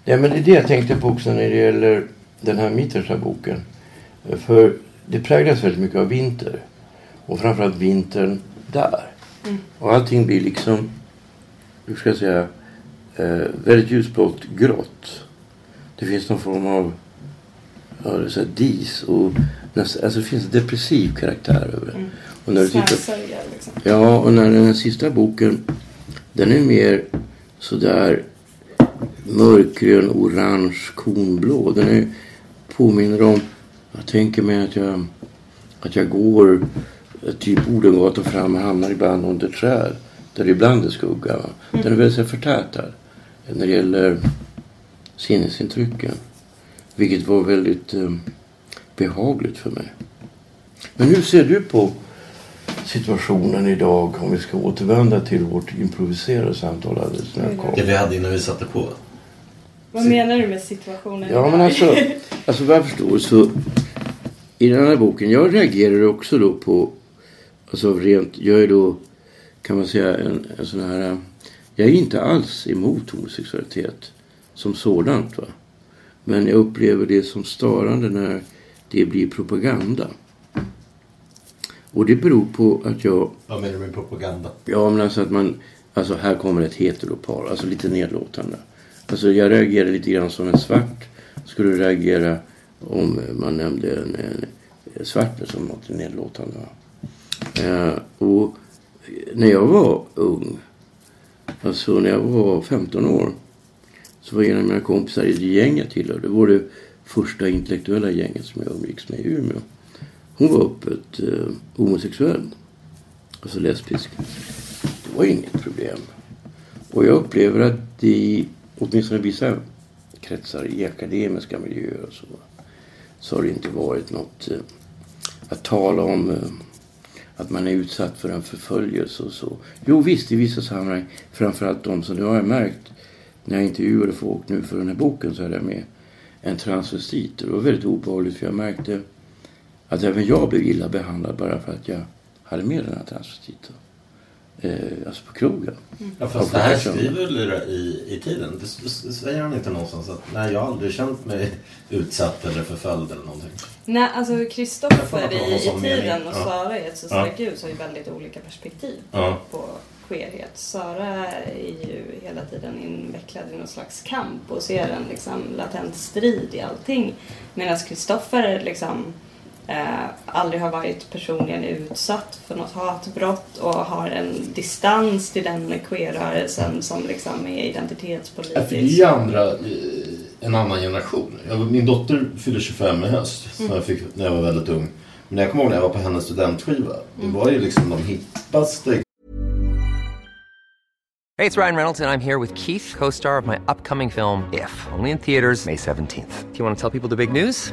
Ja, men det är det jag tänkte på också när det gäller den här Mittersa-boken. För det präglas väldigt mycket av vinter. Och framförallt vintern där. Och allting blir liksom, hur ska jag säga, eh, väldigt ljusblått grått. Det finns någon form av ja, det är så dis och nästan, alltså det finns en depressiv karaktär över det. Och när du tittar liksom. Ja, och när den sista boken, den är mer sådär mörkgrön, orange, kornblå. Den är, påminner om, jag tänker mig att jag, att jag går eh, typ Odengatan fram och hamnar ibland under träd. Där det ibland är skugga. va. Den är väldigt så här förtätad när det gäller sinnesintrycken. Vilket var väldigt eh, behagligt för mig. Men hur ser du på situationen idag om vi ska återvända till vårt improviserade samtal alldeles när jag kom. Det vi hade innan vi satte på. Vad menar du med situationen Ja men alltså, alltså vad jag förstår så i den här boken, jag reagerar också då på, alltså rent, jag är då kan man säga en, en sån här, jag är inte alls emot homosexualitet som sådant va. Men jag upplever det som störande när det blir propaganda. Och det beror på att jag Vad menar du med propaganda? Ja, men alltså att man... Alltså här kommer ett heteropar. Alltså lite nedlåtande. Alltså jag reagerar lite grann som en svart skulle reagera om eh, man nämnde en, en svart som något nedlåtande. Eh, och eh, när jag var ung, alltså när jag var 15 år, så var en av mina kompisar i det gäng jag tillhörde. Det var det första intellektuella gänget som jag umgicks med i Umeå. Hon var öppet eh, homosexuell. Alltså lesbisk. Det var inget problem. Och jag upplever att i åtminstone vissa kretsar i akademiska miljöer och så, så har det inte varit något eh, att tala om eh, att man är utsatt för en förföljelse och så. Jo visst, i vissa sammanhang, framförallt de som nu har jag märkt när jag intervjuade folk nu för den här boken så hade jag med en transvestit. Det var väldigt obehagligt för jag märkte att även jag blev illa behandlad bara för att jag hade med den här transvestiten. Eh, alltså på krogen. Ja, fast det här skriver väl i, i, tiden? Det säger han inte någonstans att nej, jag har aldrig känt mig utsatt eller förföljd eller någonting. Nej, alltså Kristoffer i, i sån mening. tiden och. Sara i ett så Ja. ljus har ju väldigt olika perspektiv Ja. på queerhet. Sara är ju hela tiden invecklad i någon slags kamp och ser en liksom latent strid i allting. Medan Kristoffer liksom eh, aldrig har varit personligen utsatt för något hatbrott och har en distans till den queerrörelsen som liksom är identitetspolitisk. Det är ju andra, eh, en annan generation. Jag, min dotter fyller 25 i höst, som jag fick när jag var väldigt ung. Men jag kommer ihåg när jag var på hennes studentskiva. Det var ju liksom de hippaste Hey, it's Ryan Reynolds, and I'm here with Keith, co star of my upcoming film, If, only in theaters, May 17th. Do you want to tell people the big news?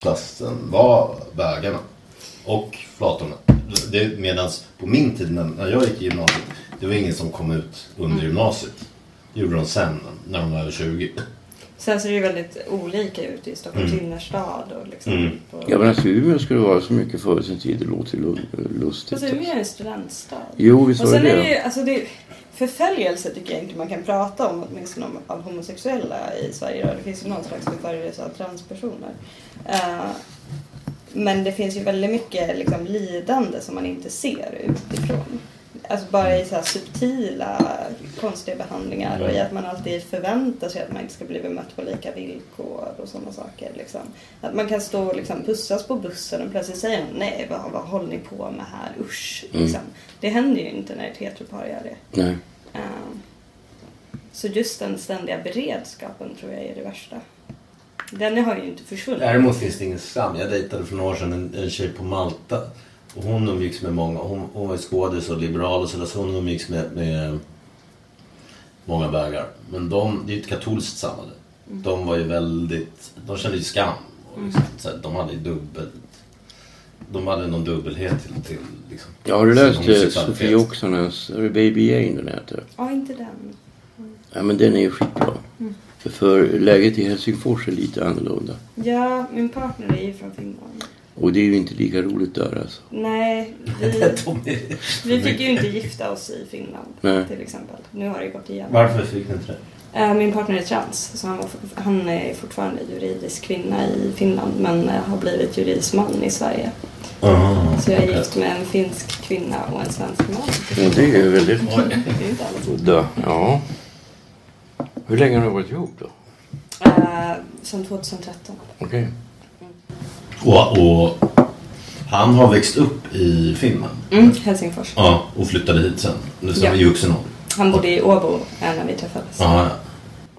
klassen var bögarna. Och flatorna. Det, medans på min tid när, när jag gick i gymnasiet. Det var ingen som kom ut under gymnasiet. Det gjorde de sen när de var över 20. Sen ser det ju väldigt olika ut i Stockholms innerstad. Och liksom Mm. på... Ja men alltså Umeå skulle vara så mycket före sin tid. Det låter ju lu- lustigt. Fast Umeå är en studentstad. Jo, visst och var sen det är det. det ju, alltså det, förföljelse tycker jag inte man kan prata om, åtminstone om, av homosexuella i Sverige. Det finns ju någon slags förföljelse av transpersoner. Eh, men det finns ju väldigt mycket liksom, lidande som man inte ser utifrån. Alltså bara i så här subtila konstiga behandlingar och i att man alltid förväntar sig att man inte ska bli bemött på lika villkor och sådana saker. Liksom. Att man kan stå och liksom pussas på bussen och plötsligt säga nej vad, vad håller ni på med här, usch. Liksom. Det händer ju inte när ett heteropar gör det. Nej. Ehm, så just den ständiga beredskapen tror jag är det värsta. Den har ju inte försvunnit. Däremot finns det ingen skam. Jag dejtade för några år sedan en, en tjej på Malta. Och hon umgicks med många. Hon, hon var ju skådis och liberal och sådär. Så hon umgicks med, med många bögar. Men de, det är ju ett katolskt samhälle. De var ju väldigt, de kände ju skam. Och liksom, så här, de hade ju dubbelt, de hade någon dubbelhet till, till liksom, Ja, har du läst eh. Sofie Oksanens är det Baby Jane den heter? Ja, inte den. Ja men den är ju skitbra. För, för läget i Helsingfors är lite annorlunda. Ja, min partner är ju från Finland. Och det är ju inte lika roligt där alltså. Nej, vi, vi fick ju inte gifta oss i Finland Nej. till exempel. Nu har det ju gått igenom. Varför fick ni inte det? Eh, Min partner är trans, så han, var, han är fortfarande juridisk kvinna i Finland men eh, har blivit juridisk man i Sverige. Så jag är gift med en finsk kvinna och en svensk man. Och det är ju väldigt Det är inte alla som... udda. Ja. Hur länge har du varit ihop då? Eh, Som 2013. Okej. Och, och han har växt upp i Finland. Mm, Helsingfors. Ja, och flyttade hit sen. Nu sen Ja. i vuxen ålder. Han bodde i Åbo när vi träffades. Ja, ja.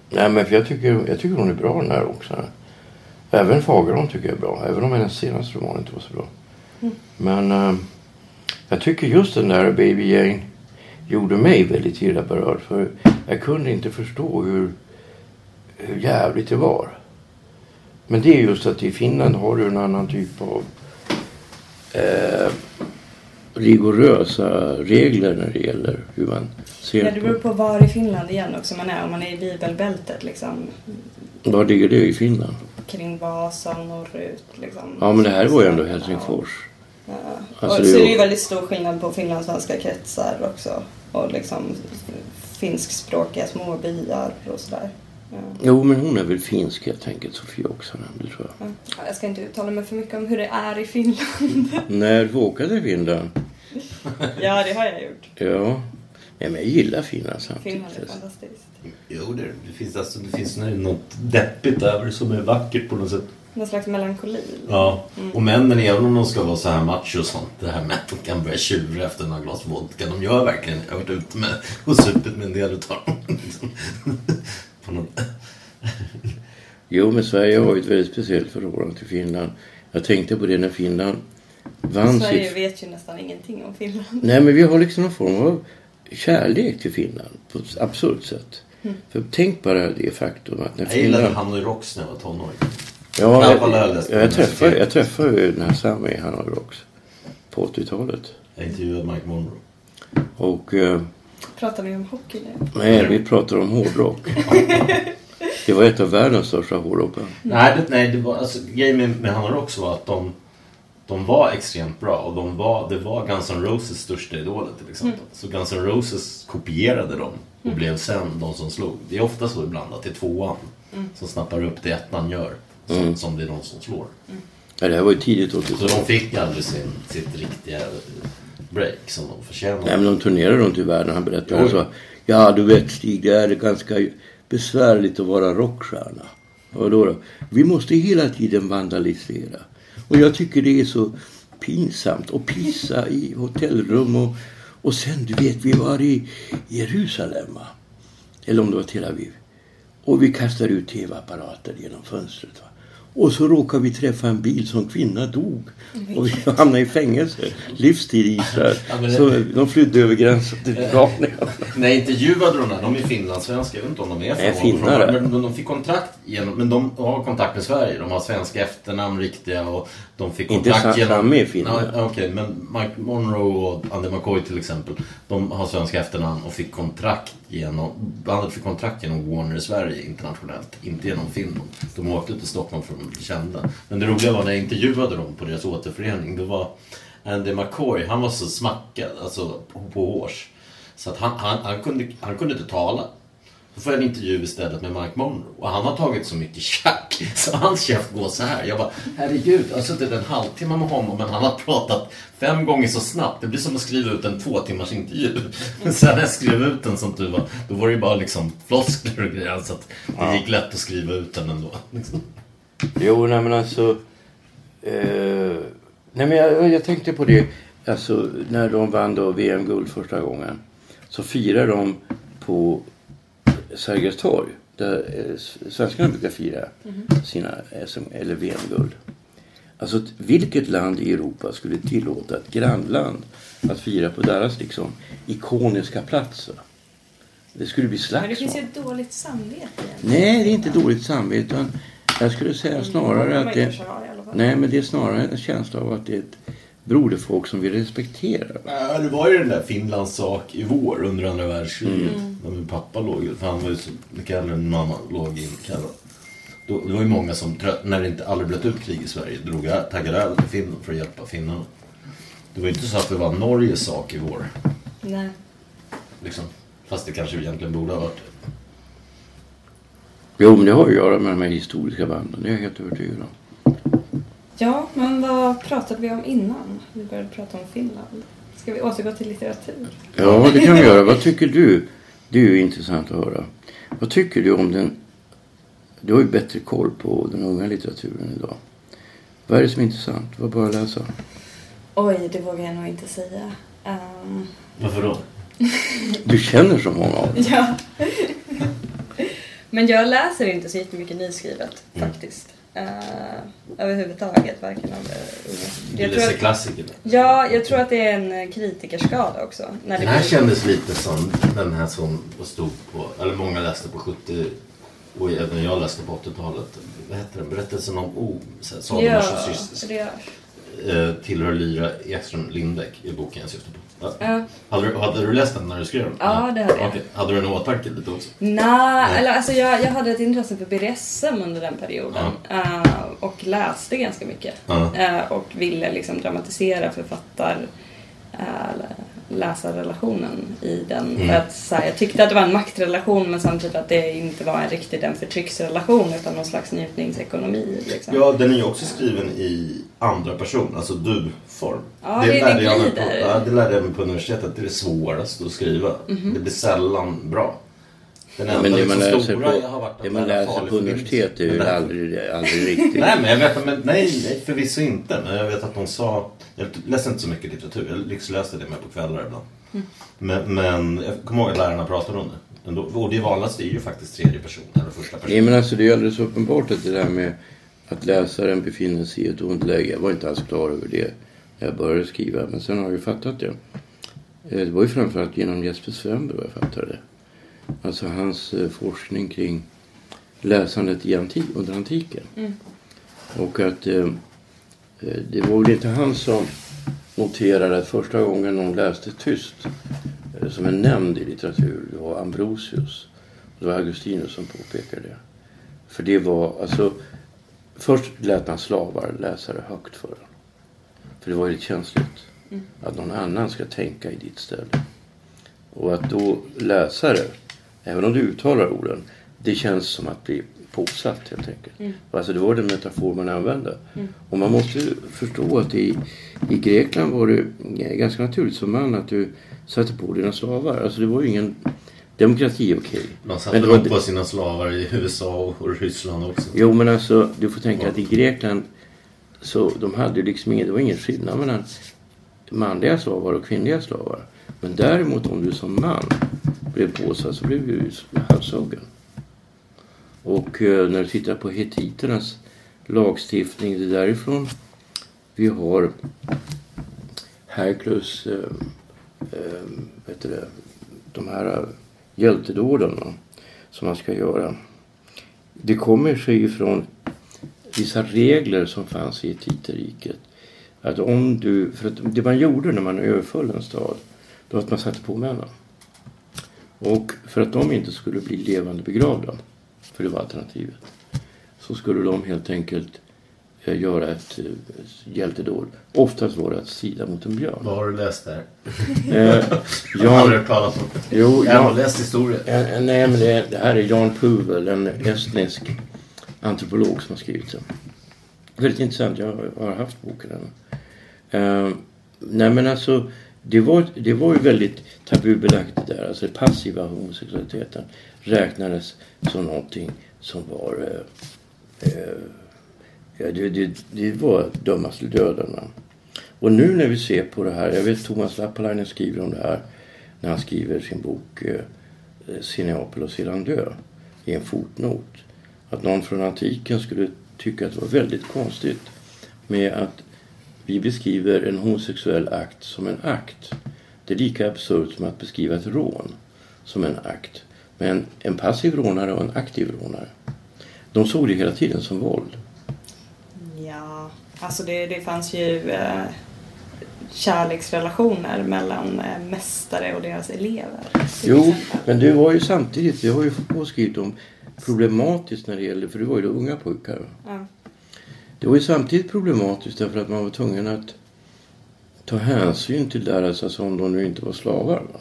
Nej men för jag tycker, jag tycker hon är bra den här också. Även Fagerholm tycker jag är bra. Även om hennes senaste roman inte var så bra. Men eh, jag tycker just den där Baby Jane gjorde mig väldigt illa berörd. För jag kunde inte förstå hur, hur jävligt det var. Men det är just att i Finland har du en annan typ av eh, rigorösa regler när det gäller hur man ser Ja, det beror på. på var i Finland igen också man är. Om man är i bibelbältet liksom. Var ligger det i Finland? Kring Vasa och norrut liksom. Ja men det här var ju ändå Helsingfors. Ja. Alltså, och så är är det ju- ju väldigt stor skillnad på finlandssvenska kretsar också. Och liksom finskspråkiga små byar och sådär. Ja. Jo men hon är väl finsk helt enkelt, Sofie också det tror jag. Ja, Jag ska inte uttala mig för mycket om hur det är i Finland. När du åkte till Finland? ja, det har jag gjort. Ja. ja men jag gillar Finland samtidigt. Finland är fantastiskt. Jo, det, det finns alltså det finns något deppigt över det som är vackert på något sätt. Någon slags melankoli. Ja, och männen även om de ska vara så här macho och sånt. Det här med att de kan börja tjura efter några glas vodka. De gör verkligen, jag har varit ute med och supit med en del utav dem. På något, Jo men Sverige har ju ett väldigt speciellt förhållande till Finland. Jag tänkte på det när Finland vann Sverige sitt... vet ju nästan ingenting om Finland. Nej men vi har liksom någon form av kärlek till Finland på ett absurt sätt. För tänk bara det faktum att när jag gillade Finland... Hanoi Rocks när jag var tonåring. Ja, I jag jag, träffade, jag träffade ju den här Sami Hanoi Rocks på 80-talet. Jag intervjuade Mike Monroe. Och eh, Pratar vi om hockey nu? nej, vi pratar om hårdrock. Det var ett av världens största hårdrockband. Nej, det, nej det var, alltså, grejen med, med Rocks var att de, de var extremt bra. Och de var, det var Guns N' Roses största idoler till exempel. Så Guns N' Roses kopierade dem och blev sen de som slog. Det är ofta så ibland att det är tvåan som snappar upp det ettan gör. Som, som det är de som slår. Ja, det här var ju tidigt Så 80-tal. de fick aldrig sin, sitt riktiga break som de förtjänade. Nej, men de turnerade runt i världen. Han berättade så. Ja, du vet Stig, det är ganska besvärligt att vara rockstjärna. Vadå då? Vi måste hela tiden vandalisera. Och jag tycker det är så pinsamt att pissa i hotellrum och, och sen, du vet, vi var i Jerusalem? Eller om det var Tel Aviv. Och vi kastar ut tv-apparater genom fönstret. Va? Och så råkar vi träffa en bil som kvinna dog. Och vi hamnar i fängelse. Livstid i Israel. Ja, det- Så de flydde över gränsen till Iranien. När jag intervjuade de där, de är finlandssvenska, jag vet inte om de är Nej, från finnare. Men de, de fick kontrakt genom, men de har kontakt med Sverige. De har svenska efternamn riktiga och de fick Inte kontrakt Sam- genom... Är finne. Ja, Okej, men Mike Monroe och Andy McCoy till exempel. De har svenska efternamn och fick kontrakt genom... Bandet fick kontrakt genom Warner i Sverige internationellt. Inte genom Finland. De åkte till Stockholm bli kända. Men det roliga var när jag intervjuade dem på deras återförening. Det var Andy McCoy, han var så smackad, alltså på, hårs. Så att han, han, han, kunde, han kunde inte tala. Så får jag en intervju istället med Mike Monroe. Och han har tagit så mycket tjack så hans käft går så här. Jag bara, herregud, jag har suttit en halvtimme med honom men han har pratat fem gånger så snabbt. Det blir som att skriva ut en två timmars intervju. Men sen när jag skrev ut den som tur var, då var det ju bara liksom floskler och grejer. Så att det gick lätt att skriva ut den ändå. Liksom. Jo, nej men alltså... Eh, nej men jag, jag tänkte på det. Alltså när de vann då VM-guld första gången. Så firade de på Sergels torg. Där eh, svenskarna brukar fira sina SM, eller VM-guld. Alltså vilket land i Europa skulle tillåta ett grannland att fira på deras liksom ikoniska platser? Det skulle bli Men det finns ju slagsmål. ett dåligt samvete. Nej, det är inte dåligt samvete. Utan jag skulle säga snarare att det... Fall. Nej, men det är snarare en känsla av att det är ett broderfolk som vi respekterar. Ja, det var ju den där Finlands sak i vår under andra världskriget. När min pappa låg, för han var ju så mycket äldre än mamma, låg inkallad. Då, det var ju många som, när det inte aldrig bröt ut krig i Sverige, drog jag, taggade över till Finland för att hjälpa finnarna. Det var ju inte så att det var Norges sak i vår. Nej. Liksom. Fast det kanske egentligen borde ha varit det. Jo, men det har att göra med de här historiska banden. Det är jag helt övertygad om. Ja, men vad pratade vi om innan? Vi började prata om Finland. Ska vi återgå till litteratur? Ja, det kan vi göra. Vad tycker du? Det är ju intressant att höra. Vad tycker du om den... Du har ju bättre koll på den unga litteraturen idag. Vad är det som är intressant? Vad bör jag läsa? Oj, det vågar jag nog inte säga. Ehm, Varför då? Du känner så många av dem. ja. Men jag läser inte så jättemycket nyskrivet faktiskt. Uh, överhuvudtaget, varken av unga. Du läser klassiker. ja, jag tror att det är en eh, kritikerskada också. När det Den här blir- kändes lite som den här som stod på, eller många läste på 70 och även jag läste på 80-talet. Vad hette den? Berättelsen om O. Salomon Ja, gör. Eh, tillhör Lyra Ekström Lindeck i boken jag syftar på. Ja. Ja. Hade, du, hade du läst den när du skrev den? Ja, det hade jag. Okej. Hade du en åtanke lite också? Nej, eller alltså jag, jag hade ett intresse för BDSM under den perioden. eh, och läste ganska mycket. Eh, och ville liksom dramatisera författar uh, läsarrelationen i den. Mm. För att, så här, jag tyckte att det var en maktrelation men samtidigt att det inte var en riktigt en förtrycksrelation utan någon slags njutningsekonomi. Liksom. Ja, den är ju också skriven i andra person, alltså du-form. Ja, det- det lärde jag mig på, ja, det lärde jag mig på universitetet. Det är det svåraste att skriva. Mhm. Det blir sällan bra. Den Ja, enda men det man liksom läser stora jag har på, varit det man läser på universitet är ju aldrig, aldrig riktigt. Nej, men jag vet men nej, nej, förvisso inte. Men jag vet att de sa, jag läste inte så mycket litteratur, jag lyxläste det med på kvällar ibland. Mm. Men, men jag kommer ihåg att lärarna pratade om det. Ändå. Och det vanligaste är ju faktiskt tredje person eller första person. Nej men alltså det är ju alldeles uppenbart att det där med att läsaren befinner sig i ett ont läge. Jag var inte alls klar över det när jag började skriva. Men sen har jag ju fattat det. Eh, Det var ju framförallt genom Jesper Svenberg jag fattade det. Alltså hans eh, forskning kring läsandet i antik, under antiken. Mm. Och att eh, eh, det var väl inte han som noterade att första gången någon läste tyst eh, som en nämnd i litteratur det var Ambrosius. Det var Augustinus som påpekade det. För det var alltså Först lät man slavar läsa det högt för en. För det var ju lite känsligt. Mm. Att någon annan ska tänka i ditt ställe. Och att då läsa det, även om du uttalar orden, det känns som att bli påsatt helt enkelt. Mm. Alltså det var den metafor man använde. Mm. Och man måste ju förstå att i, i Grekland var det ganska naturligt som man att du satte på dina slavar. Alltså det var ju ingen Demokrati okej. Man satte Men upp på sina slavar i USA och Ryssland också. Jo men alltså du får tänka att i Grekland så de hade ju liksom ingen, det var ingen skillnad mellan manliga slavar och kvinnliga slavar. Men däremot om du som man blev påsatt så blev ju halshuggen. Och eh, när du tittar på hetiternas lagstiftning, det är därifrån vi har Herkules, eh, eh, vet du det, de här eh, hjältedåden va, som man ska göra. Det kommer sig ifrån vissa regler som fanns i Hetiterriket. Att om du, för att det man gjorde när man överföll en stad, det var att man satte på männen. Och för att de inte skulle bli levande begravda, för det var alternativet, så skulle de helt enkelt eh, göra ett, eh, hjältedåd. Oftast var det att sida mot en björn. Vad har du läst där? Eh, Jag har Jan, talas om jo, Jag har läst historia. Eh, eh, Nej, men det, det här är Jan Puvel, en estnisk antropolog som har skrivit den. Väldigt intressant. Jag har- har haft boken. Uh, nej, men alltså det var, det var ju väldigt tabubelagt det där. Alltså den passiva homosexualiteten räknades som någonting som var... eh, eh, ja, det, det, det var dömas till döden. Och nu när vi ser på det här, jag vet Thomas Lappalainen skriver om det här när han skriver sin bok eh, Cineapel och sedan dö i en fotnot. Att någon från antiken skulle tycka att det var väldigt konstigt med att vi beskriver en homosexuell akt som en akt. Det är lika absurt som att beskriva ett rån som en akt. Men en passiv rånare och en aktiv rånare. De såg det hela tiden som våld. Ja, alltså det, det fanns ju eh, kärleksrelationer mellan eh, mästare och deras elever. Jo, exempel. men det var ju samtidigt, vi har ju påskrivit om problematiskt när det gäller, för det var ju då unga pojkar. Ja. Det var ju samtidigt problematiskt därför att man var tvungen att ta hänsyn till deras, alltså om de nu inte var slavar. Va?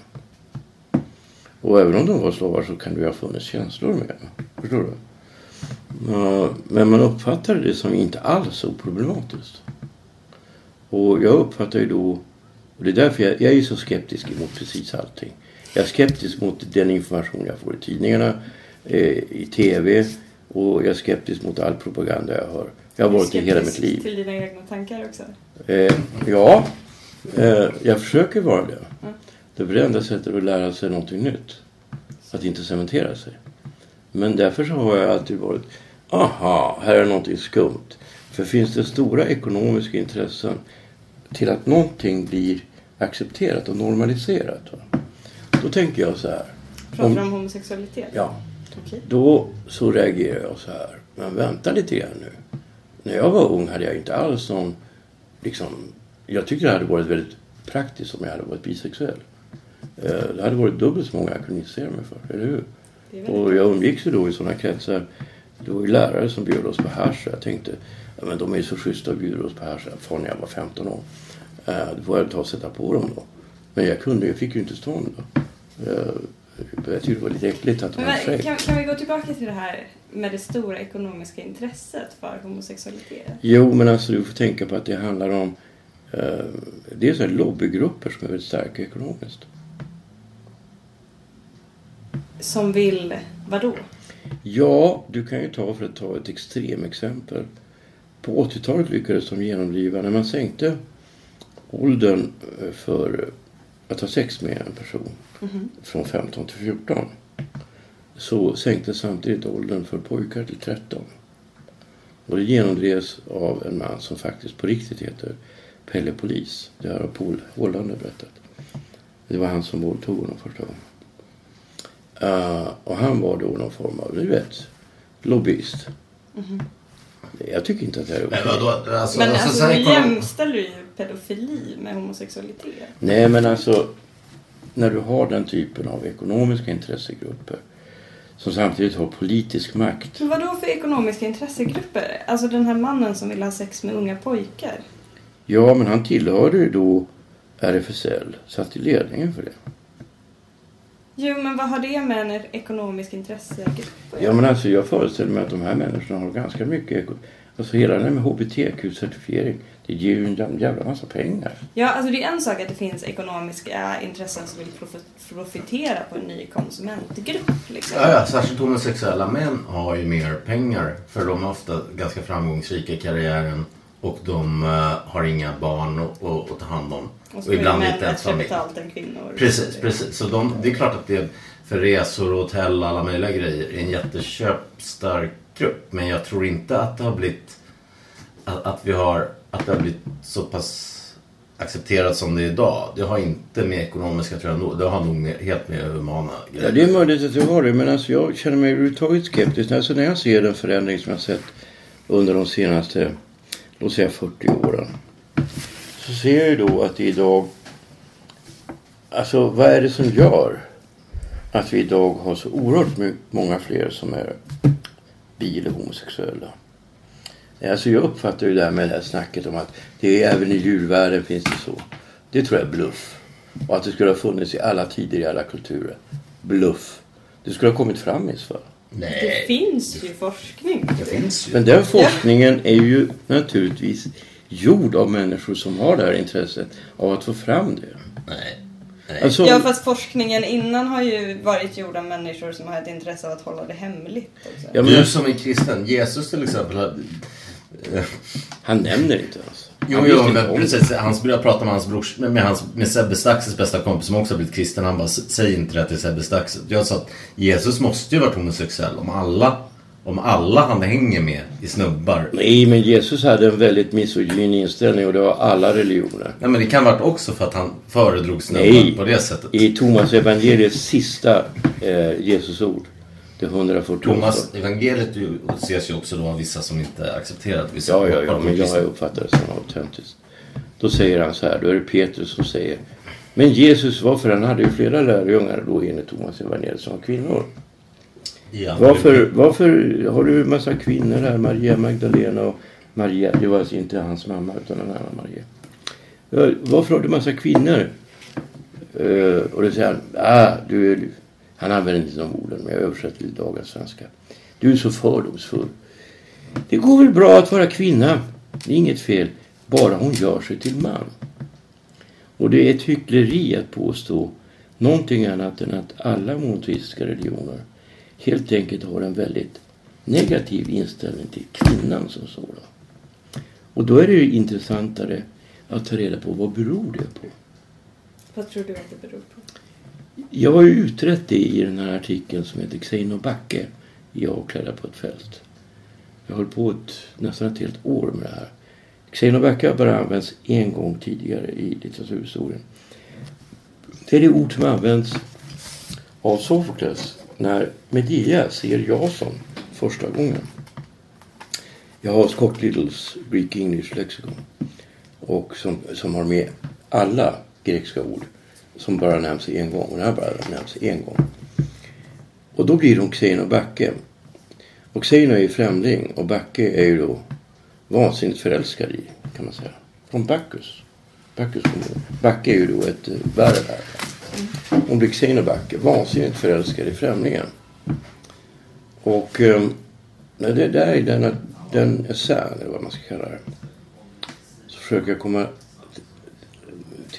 Och även om de var slavar så kan det ju ha funnits känslor med dem. Förstår du? Men man uppfattade det som inte alls oproblematiskt. Och jag uppfattar ju då, och det är därför jag, jag är så skeptisk mot precis allting. Jag är skeptisk mot den information jag får i tidningarna, eh, i tv och jag är skeptisk mot all propaganda jag hör. Jag har varit det hela mitt liv. till dina egna tankar också. Eh, ja, eh, jag försöker vara det. Mm. Det är det enda sättet att lära sig någonting nytt. Att inte cementera sig. Men därför så har jag alltid varit, aha, här är någonting skumt. För finns det stora ekonomiska intressen till att någonting blir accepterat och normaliserat. Va? Då tänker jag så här. Pratar du om homosexualitet? Ja, Okej. då så reagerar jag så här. Men vänta lite grann nu. När jag var ung hade jag inte alls någon, liksom, jag tyckte det hade varit väldigt praktiskt om jag hade varit bisexuell. Eh, Det hade varit dubbelt så många jag kunde intressera mig för, eller hur? Och jag umgicks ju då i sådana kretsar. Det var ju lärare som bjöd oss på hasch. Jag tänkte, ja, men de är ju så schyssta och bjuder oss på hasch. När jag var 15 år. Eh, Då får jag ta och sätta på dem då. Men jag kunde, jag fick ju inte stånd då. Jag tyckte det var lite äckligt att Men skägg. kan, kan vi gå tillbaka till det här med det stora ekonomiska intresset för homosexualitet? Jo, men alltså du får tänka på att det handlar om eh, det är så lobbygrupper som är väldigt starka ekonomiskt. Som vill, vadå? Ja, du kan ju ta för att ta ett extremexempel. På 80-talet lyckades de genomdriva, när man sänkte åldern eh, för att ha sex med en person från 15 till 14 så sänktes samtidigt åldern för pojkar till 13. Och det genomdrevs av en man som faktiskt på riktigt heter Pelle Polis. Det har Paul Hollander berättat. Det var han som våldtog honom första gången. Uh, och han var då någon form av, du vet, lobbyist. Jag tycker inte att det här är okej. Men vadå? Alltså, Men alltså, alltså, du ekonom- jämställer ju pedofili med homosexualitet. Nej, men alltså när du har den typen av ekonomiska intressegrupper som samtidigt har politisk makt. Men vad då för ekonomiska intressegrupper? Alltså den här mannen som vill ha sex med unga pojkar. Ja, men han tillhörde ju då RFSL, satt i ledningen för det. Jo, men vad har det med en ekonomisk intressegrupp Ja, men alltså jag föreställer mig att de här människorna har ganska mycket... Alltså hela det här med HBTQ-certifiering, det ger ju en jävla- massa pengar. Ja, alltså det är en sak att det finns ekonomiska intressen som vill profi- profitera på en ny konsumentgrupp. Liksom. Ja, ja, särskilt homosexuella män har ju mer pengar. För de är ofta ganska framgångsrika i karriären. Och de eh, har inga barn att- ta hand om. Och så ibland män bättre betalt än kvinnor. Precis, precis. Så de, det är klart att det för resor och hotell och alla möjliga grejer är en jätteköpstark grupp. Men jag tror inte att det har blivit att, att vi har att det har blivit så pass accepterat som det är idag. Det har inte med ekonomiska tror jag. Det har nog med, helt med humana grejer. Ja, det är möjligt att det har det, men alltså jag känner mig överhuvudtaget skeptisk. Alltså när jag ser den förändring som jag sett under de senaste, låt säga 40 åren. Så ser jag ju då att det idag, alltså vad är det som gör att vi idag har så oerhört många fler som är bi eller homosexuella? Alltså jag uppfattar ju det här med det här snacket om att det är även i djurvärlden finns det så. Det tror jag är bluff. Och att det skulle ha funnits i alla tider, i alla kulturer. Bluff. Det skulle ha kommit fram i så fall. Det finns ju forskning. Det finns ju. Men den forskningen är ju naturligtvis gjord av människor som har det här intresset av att få fram det. Nej. Nej. Alltså, Ja, fast forskningen innan har ju varit gjord av människor som har ett intresse av att hålla det hemligt också. ja, men Du som är kristen, Jesus till exempel. Han nämner inte ens. Jo, jo men precis. Han började prata med hans brors, med, med, hans, med Sebbe Staxes bästa kompis som också har blivit kristen. Han bara, säg inte det till Sebbe Staxes. Jag sa att Jesus måste ju varit homosexuell om alla, om alla han hänger med i snubbar. Nej, men Jesus hade en väldigt misogyn inställning och det var alla religioner. Nej men det kan varit också för att han föredrog snubbar Nej, på det sättet. i Thomas evangeliets sista eh, Jesusord, det 148. Thomas evangeliet ses ju också då av vissa som inte accepterar att vissa Ja, ja, ja, men jag kristna. uppfattar det som autentiskt. Då säger han så här, då är det Petrus som säger Men Jesus, varför? Han hade ju flera lärjungar då enligt Thomas evangeliet som var kvinnor. Ja, Varför, varför har du en massa kvinnor här? Maria Magdalena och Maria. Det var alltså inte hans mamma utan en annan Maria. Varför har du massa kvinnor? Eh, och då säger han, ah, du är, han använder inte de orden men jag översätter till dagens svenska. Du är så fördomsfull. Det går väl bra att vara kvinna. Det är inget fel. Bara hon gör sig till man. Och det är ett hyckleri att påstå någonting annat än att alla monoteistiska religioner helt enkelt har en väldigt negativ inställning till kvinnan som sådan. Och då är det ju intressantare att ta reda på vad beror det på. Vad tror du att det beror på? Jag har ju utrett det i den här artikeln som heter Xeino Backe i Avklädda på ett fält. Jag höll på ett, nästan ett helt år med det här. Xeino Backe har bara använts en gång tidigare i litteraturhistorien. Det är det ord som används av Sofokles när Medea ser Jason första gången. Jag har Scott Littles Greek English Lexicon och som, som har med alla grekiska ord som bara nämns en gång. Och den här bara nämns en gång. Och då blir de Xeno och Backe. Och Xeno är ju främling och Backe är ju då vansinnigt förälskad i, kan man säga. Från Bacchus. Bacchus kommer- Backe är ju då ett eh, verb här. Hon blir Xeno Backe, vansinnigt förälskad i främlingen. Och ehm, när det där är den, den essän, eller vad man ska kalla det. Så försöker jag komma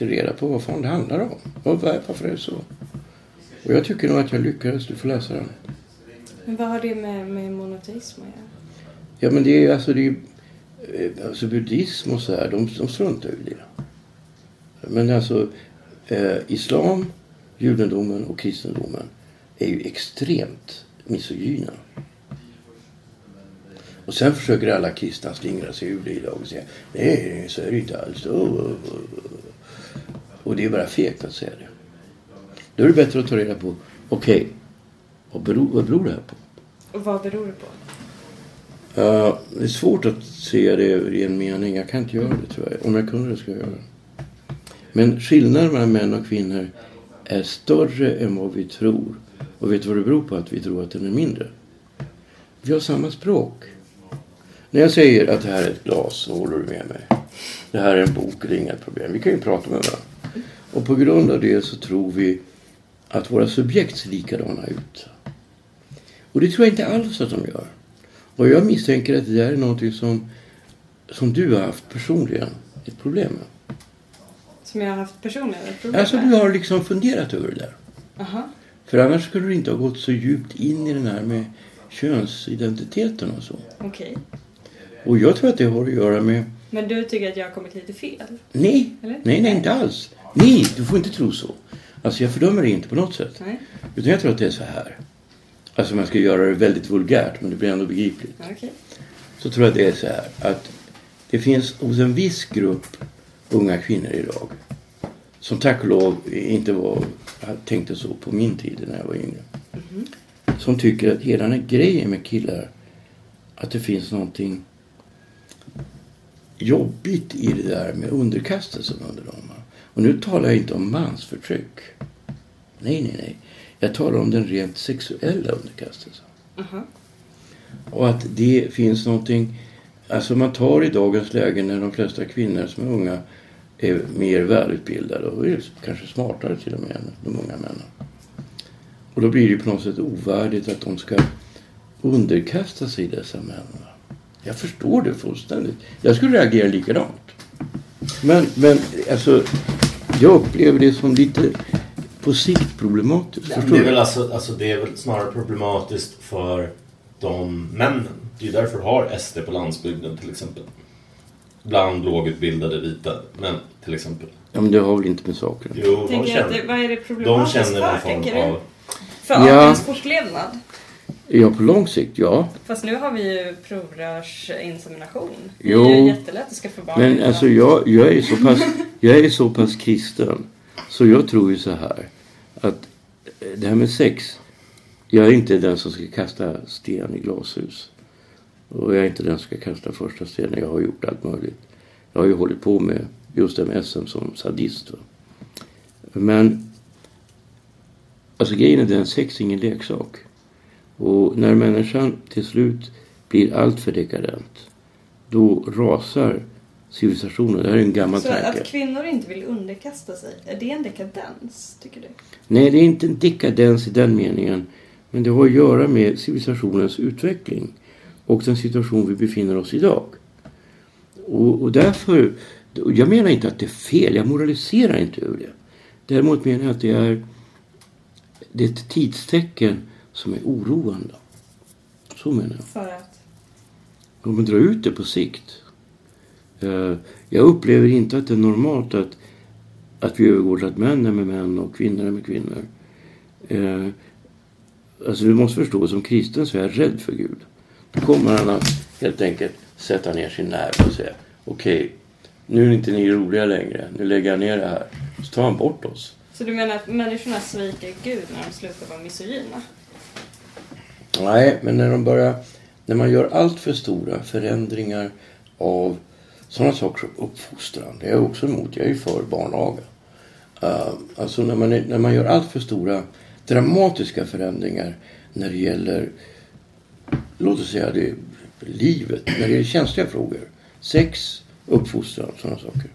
till reda på vad fan det handlar om. Varför är det så? Och jag tycker nog att jag lyckades. Du får läsa den. Men vad har det med, med monoteism att göra? Ja men det är ju alltså, det är, ju- eh, alltså buddhism och så här, de, de struntar ju i det. Men alltså eh, islam, judendomen och kristendomen är ju extremt misogyna. Och sen försöker alla kristna slingra sig ur det idag och säga nej, så är det inte alls. Oh, oh, oh." Och det är bara fegt att säga det. Då är det bättre att ta reda på, okej, vad, beror, vad beror det här på? Och vad beror det på? Ja, det är svårt att se det i en mening. Jag kan inte göra det jag. Om jag kunde det skulle jag göra det. Men skillnaden mellan män och kvinnor är större än vad vi tror. Och vet du vad det beror på att vi tror att den är mindre? Vi har samma språk. När jag säger att det här är ett glas så håller du med mig. Det här är en bok, det är inga problem. Vi kan ju prata med varandra. Och på grund av det så tror vi att våra subjekt ser likadana ut. Och det tror jag inte alls att de gör. Och jag misstänker att det där är någonting som, som du har haft personligen ett problem med. Som jag har haft personligen ett problem Alltså med. du har liksom funderat över det där. Aha. För annars skulle du inte ha gått så djupt in i den här med könsidentiteten och så. Okej. Och jag tror att det har att göra med... Men du tycker att jag har kommit lite fel? Nej, Eller? nej, nej, inte alls. Nej, du får inte tro så. Alltså jag fördömer det inte på något sätt. Nej. Utan jag tror att det är så här. Alltså man ska göra det väldigt vulgärt men det blir ändå begripligt. Okej. Så tror jag att det är så här att det finns hos en viss grupp unga kvinnor idag som tack och lov inte var, tänkte så på min tid när jag var yngre. Som tycker att hela den här grejen med killar att det finns någonting jobbigt i det där med underkastelsen under dem. Och nu talar jag inte om mansförtryck. Nej, nej, nej. Jag talar om den rent sexuella underkastelsen. Och att det finns någonting... Alltså man tar i dagens läge när de flesta kvinnor som är unga är mer välutbildade och är kanske smartare till och med än de unga männen. Och då blir det på något sätt ovärdigt att de ska underkasta sig dessa män. Jag förstår det fullständigt. Jag skulle reagera likadant. Men, men alltså, jag upplever det som lite på sikt problematiskt. Det är väl alltså, alltså det är väl snarare problematiskt för de männen. Det är därför har SD på landsbygden till exempel. Bland lågutbildade vita män till exempel. Ja, men det har väl inte med saken att göra. Jo, de att det, känner, vad är det de problematiskt känner någon form du? av... För Ja. artens fortlevnad? Ja, på lång sikt, ja. Fast nu har vi ju provrörsinsemination. Det Jo. är ju jättelätt att skaffa barn. Men alltså jag, jag, är så pass, jag är så pass kristen så jag tror ju så här att det här med sex. Jag är inte den som ska kasta sten i glashus. Och jag är inte den som ska kasta första stenen. Jag har gjort allt möjligt. Jag har ju hållit på med just MS som sadist. Va? Men alltså grejen är den, sex är ingen leksak. Och när människan till slut blir alltför dekadent då rasar civilisationen. Det här är en gammal Så tanke. att kvinnor inte vill underkasta sig, är det en dekadens, tycker du? Nej, det är inte en dekadens i den meningen. Men det har att göra med civilisationens utveckling och den situation vi befinner oss i idag. Och, och därför, jag menar inte att det är fel, jag moraliserar inte över det. Däremot menar jag att det är, det är ett tidstecken som är oroande. Så menar jag. För att? Om man drar ut det på sikt. Eh, Jag upplever inte att det är normalt att, att vi övergår till att män är med män och kvinnor är med kvinnor. Eh, Alltså du måste förstå, som kristen så är jag rädd för Gud. Då kommer han att helt enkelt sätta ner sin nerv och säga okej, nu är inte ni roliga längre. Nu lägger jag ner det här. Så tar han bort oss. Så du menar att människorna sviker Gud när de slutar vara misogyna? Nej, men när de börjar... När man gör allt för stora förändringar av sådana saker som uppfostran. Det är jag också emot. Jag är ju för barnaga. Uh, alltså när man, är, när man gör allt för stora dramatiska förändringar när det gäller, låt oss säga det, livet, när det gäller känsliga frågor. Sex, uppfostran, sådana saker.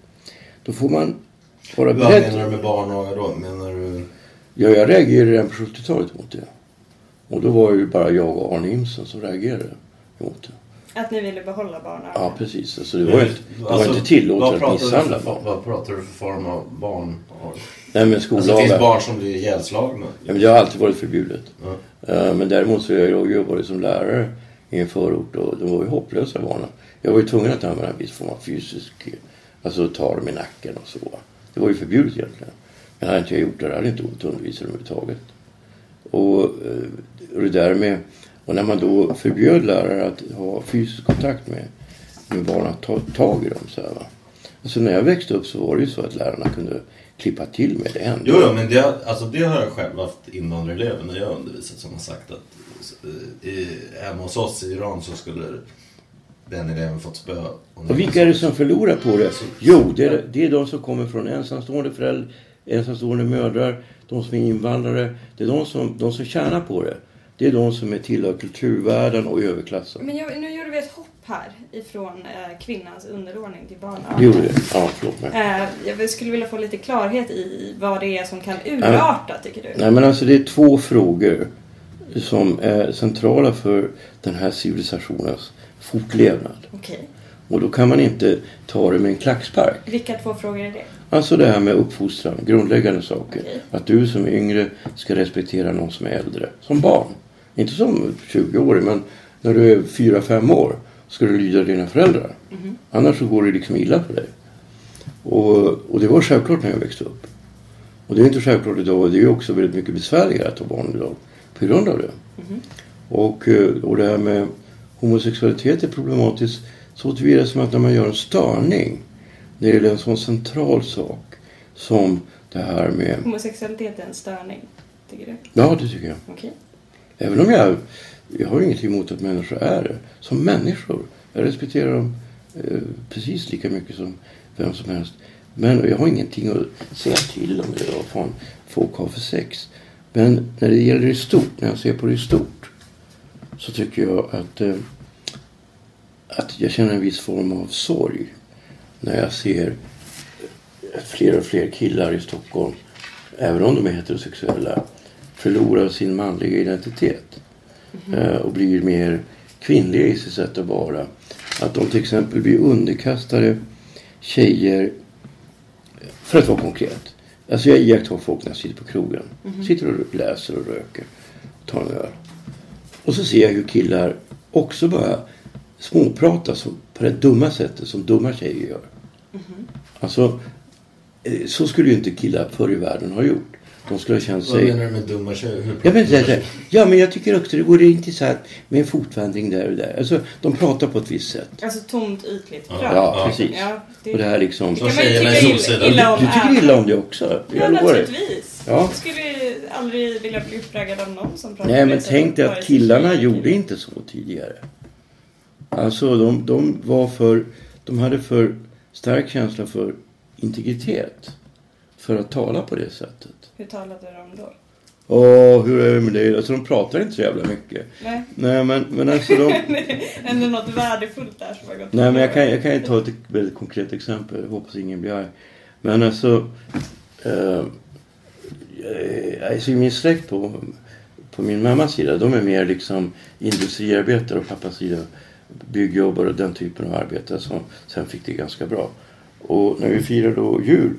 Då får man vara Vad beredd. menar du med barnaga då? Menar du... Ja, jag reagerade redan på 70-talet mot det. Och då var det ju bara jag och Arne Imsen som reagerade mot det. Att ni ville behålla barnen? Ja, precis. Alltså, det var, inte, det var Alltså, inte tillåtet att misshandla barn. Vad pratar du för form av barn? Nej, men Alltså, det finns barn som blir ihjälslagna. Ja, men det har alltid varit förbjudet. Eh, Men däremot så har jag jobbat som lärare i en förort och de var ju hopplösa barnen. Jag var ju tvungen att använda en viss form av fysisk, alltså ta dem i nacken och så. Det var ju förbjudet egentligen. Men hade inte jag gjort det, hade jag inte gått att undervisa dem överhuvudtaget. Och, eh, och det där med, och när man då förbjöd lärare att ha fysisk kontakt med, med barn, att ta tag i dem så här va. Alltså när jag växte upp så var det ju så att lärarna kunde klippa till med det hände. Jo, jo, men det, alltså, det har jag själv haft invandrarelever när jag undervisat som har sagt att eh, i, hemma hos oss i Iran så skulle den eleven fått spö. Och vilka är det som förlorar på det? Jo, det är, det är de som kommer från ensamstående föräldrar, ensamstående mödrar, de som är invandrare. Det är de som, de som tjänar på det. Det är de som är tillhör kulturvärlden och överklassen. Men jag, nu gjorde vi ett hopp här ifrån eh, kvinnans underordning till barnen. Det gjorde det? Ja, förlåt mig. Eh, jag skulle vilja få lite klarhet i vad det är som kan urarta, tycker du? Nej, men alltså det är två frågor som är centrala för den här civilisationens fortlevnad. Okej. Och då kan man inte ta det med en klackspark. Vilka två frågor är det? Alltså det här med uppfostran, grundläggande saker. Okej. Att du som är yngre ska respektera någon som är äldre. Som barn. Inte som 20-årig men när du är 4-5 år ska du lyda dina föräldrar. Annars så går det liksom illa för dig. Och, och det var självklart när jag växte upp. Och det är inte självklart idag och det är också väldigt mycket besvärligare att ha barn idag. På grund av det. Och, eh, och det här med homosexualitet är problematiskt så tillvida som att när man gör en störning när det gäller en sån central sak som det här med... Homosexualitet är en störning, tycker du? Ja, det tycker jag. Okej. Även om jag, jag har inget emot att människor är det. Som människor. Jag respekterar dem eh, precis lika mycket som vem som helst. Men jag har ingenting att säga till om det. Vad fan folk har för sex. Men när det gäller i stort, när jag ser på det i stort. Så tycker jag att, eh, att jag känner en viss form av sorg. När jag ser fler och fler killar i Stockholm. Även om de är heterosexuella. Förlorar sin manliga identitet. Eh, och blir mer kvinnliga i sitt sätt att vara. Att de till exempel blir underkastade tjejer. För att vara konkret. Alltså jag iakttar folk när jag sitter på krogen. Sitter och läser och röker. Tar en öl. Och så ser jag hur killar också börjar småprata som, på det dumma sättet som dumma tjejer gör. Alltså, eh, så skulle ju inte killar förr i världen ha gjort. De skulle ha känt Vad sig... menar du med dumma tjejer? Ja men, det, ja, men jag tycker också det vore intressant med en fotvandring där och där. Alltså, de pratar på ett visst sätt. Alltså tomt ytligt Ja. prat. Ja, precis. Ja, det, Och det här liksom... det kan man ju tycka illa, illa Du, om. du tycker illa om det också? Ja, naturligtvis. Ja. Jag skulle aldrig vilja bli uppraggad av någon som pratar Nej, men tänk dig att killarna gjorde inte så tidigare. Alltså, de, de var för... De hade för stark känsla för integritet. För att tala på det sättet. Hur talade de då? Åh, hur är det med dig? Alltså, de pratar inte så jävla mycket. Nej. Nej, men, men alltså de... Ändå något värdefullt där som har gått Nej, men jag kan, jag kan ju ta ett väldigt konkret exempel. Jag hoppas ingen blir arg. Men alltså... Eh, alltså min släkt på, på min mammas sida, de är mer liksom industriarbetare och pappas sida byggjobbare och den typen av arbetare som sen fick det ganska bra. Och när vi firade då jul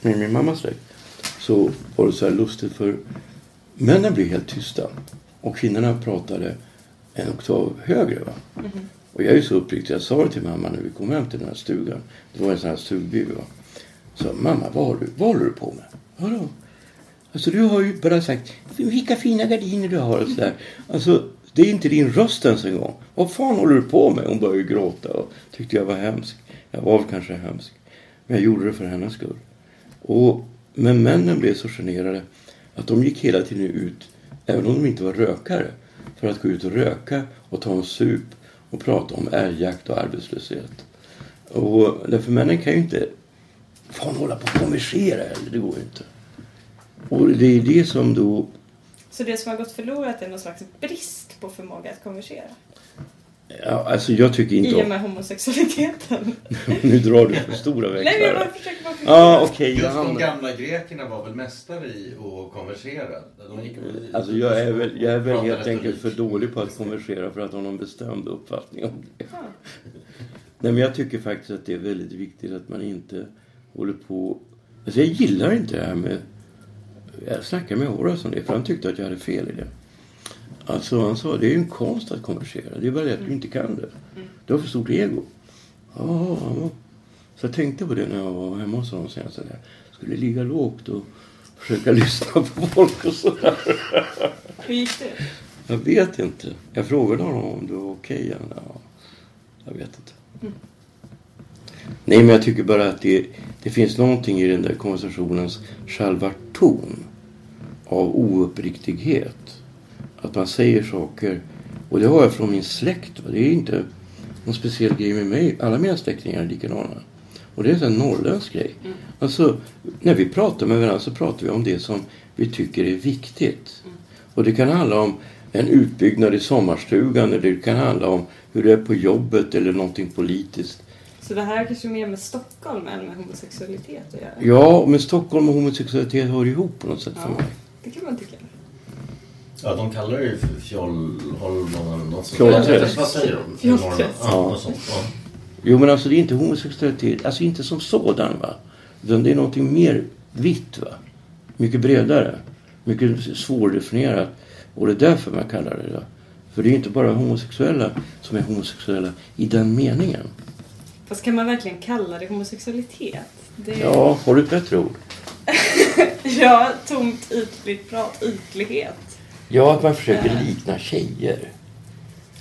med min mammas släkt så var det så här lustigt för männen blev helt tysta och kvinnorna pratade en oktav högre. Va? Och jag är ju så uppriktig. Jag sa det till mamma när vi kom hem till den här stugan. Det var en sån här stugby. Va? Så mamma, vad, har du, vad håller du på med? Vadå? Alltså du har ju bara sagt vilka fina gardiner du har och sådär. Alltså det är inte din röst ens en gång. Vad fan håller du på med? Hon började ju gråta och tyckte jag var hemsk. Jag var väl kanske hemsk. Men jag gjorde det för hennes skull. Och, men männen blev så generade att de gick hela tiden ut, även om de inte var rökare, för att gå ut och röka och ta en sup och prata om älgjakt och arbetslöshet. Och därför männen kan ju inte fan hålla på och konversera heller, det går ju inte. Och det är det som då Så det som har gått förlorat är någon slags brist på förmåga att konversera? Ja, alltså jag tycker inte I och om... med homosexualiteten? nu drar du för stora växlar. Nej, jag bara försöker bara okej. jag Just de gamla grekerna var väl mästare i att konversera? De gick Alltså jag är väl, jag är väl helt enkelt för dålig på att konversera för att ha någon bestämd uppfattning om det. Ja. Nej men jag tycker faktiskt att det är väldigt viktigt att man inte håller på... Alltså jag gillar inte det här med... Jag snackade med Horace om det för han tyckte att jag hade fel i det. Alltså han sa det är ju en konst att konversera. Det är bara det att du inte kan det. Du har för stort ego. Ja, ja. Så jag tänkte på det när jag var hemma hos honom senast. Jag skulle ligga lågt och försöka lyssna på folk och sådär. Hur gick det? Jag vet inte. Jag frågade honom om det var okej. Okay. Ja, jag vet inte. Nej, men jag tycker bara att det, det finns någonting i den där konversationens själva ton av ouppriktighet. Att man säger saker, och det har jag från min släkt. Va? Det är inte någon speciell grej med mig. Alla mina släktingar är likadana. Och det är en norrländsk grej. Alltså, när vi pratar med varandra så pratar vi om det som vi tycker är viktigt. Och det kan handla om en utbyggnad i sommarstugan eller det kan handla om hur det är på jobbet eller någonting politiskt. Så det här kanske är mer med Stockholm än med homosexualitet att göra? Ja, men Stockholm och homosexualitet hör ihop på något sätt för Ja. mig. Det kan man tycka. Ja, de kallar det ju för fjollholmon eller något sånt. Vad säger de? Fjollträsk. Ja, något sånt. Ja. Jo men alltså det är inte homosexualitet, alltså inte som sådan va. Utan det är någonting mer vitt va. Mycket bredare. Mycket svårdefinierat. Och det är därför man kallar det det. För det är inte bara homosexuella som är homosexuella i den meningen. Fast kan man verkligen kalla det homosexualitet? Det... Ja, har du ett bättre ord? ja, tomt ytligt prat, ytlighet. Ja, att man försöker likna tjejer.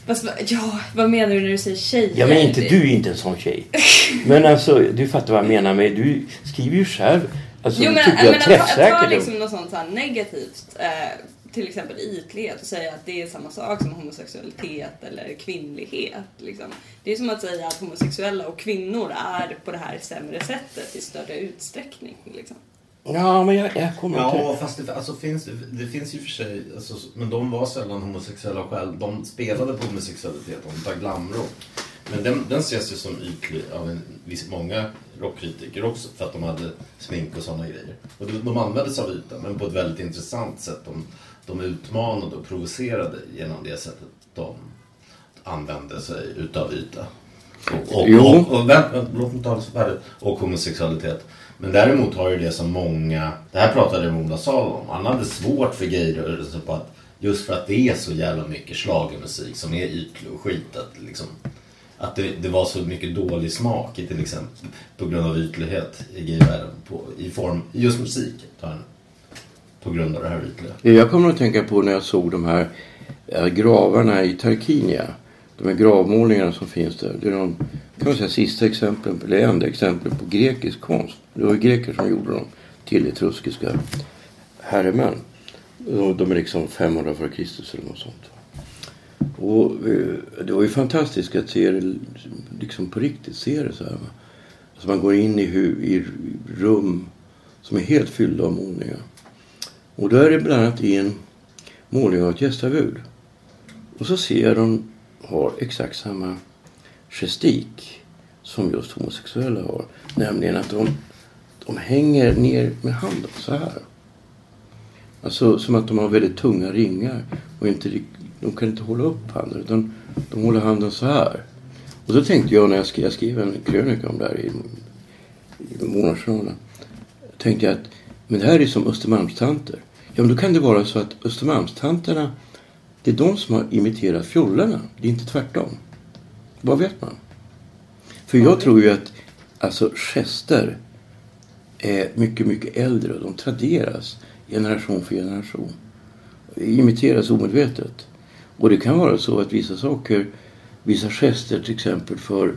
Fast, ja, vad menar du när du säger tjejer? Ja, men inte du är inte en sån tjej. Men alltså, du fattar vad jag menar med Du skriver ju själv. Alltså, Jo men, tycker jag jag menar, ta, ta liksom något sånt så här negativt. Eh, till exempel ytlighet och säga att det är samma sak som homosexualitet eller kvinnlighet. Liksom. Det är som att säga att homosexuella och kvinnor är på det här sämre sättet i större utsträckning. Liksom. Ja, men jag, jag kommer Ja, inte... fast det, alltså, finns, det finns ju för sig, alltså, men de var sällan homosexuella själv. De spelade på homosexualitet, de tar glamrock. Men den, den ses ju som ytlig av en viss, många rockkritiker också för att de hade smink och sådana grejer. Och de, de använde sig av ytan, men på ett väldigt intressant sätt. De, de utmanade och provocerade genom det sättet de använde sig utav yta. Och, och, Jo. och, och, vänt, vänt, låt mig ta. Och homosexualitet. Men däremot har ju det som många, det här pratade Mona Salo om, han hade svårt för gayrörelsen på att just för att det är så jävla mycket schlagermusik som är ytlig och skit att liksom att det, det var så mycket dålig smak i till exempel på grund av ytlighet i gayvärlden på, i form, just musik på grund av det här ytliga. Jag kommer att tänka på när jag såg de här eh, gravarna i Tarkinia. De här gravmålningarna som finns där. Det är de kan man säga, sista exemplen, eller enda exemplen på grekisk konst. Det var ju greker som gjorde dem till etruskiska herremän. De är liksom 500 före Kristus eller något sånt. Och eh, det var ju fantastiskt att se det liksom på riktigt. Se det så här. Alltså man går in i, i rum som är helt fyllda av målningar. Och då är det bland annat i en målning av ett gästabud. Och så ser jag de har exakt samma gestik som just homosexuella har. Nämligen att de, de hänger ner med handen så här. Alltså som att de har väldigt tunga ringar och inte, de kan inte hålla upp handen utan de håller handen så här. Och då tänkte jag när jag skrev, jag skrev en krönika om det här i, i Månadsjournalen. Tänkte jag att men det här är som Östermalmstanter. Ja men då kan det vara så att Östermalmstanterna det är de som har imiterat fjollarna. Det är inte tvärtom. Vad vet man? För jag tror ju att alltså gester är mycket, mycket äldre och de traderas generation för generation. Imiteras omedvetet. Och det kan vara så att vissa saker, vissa gester till exempel för,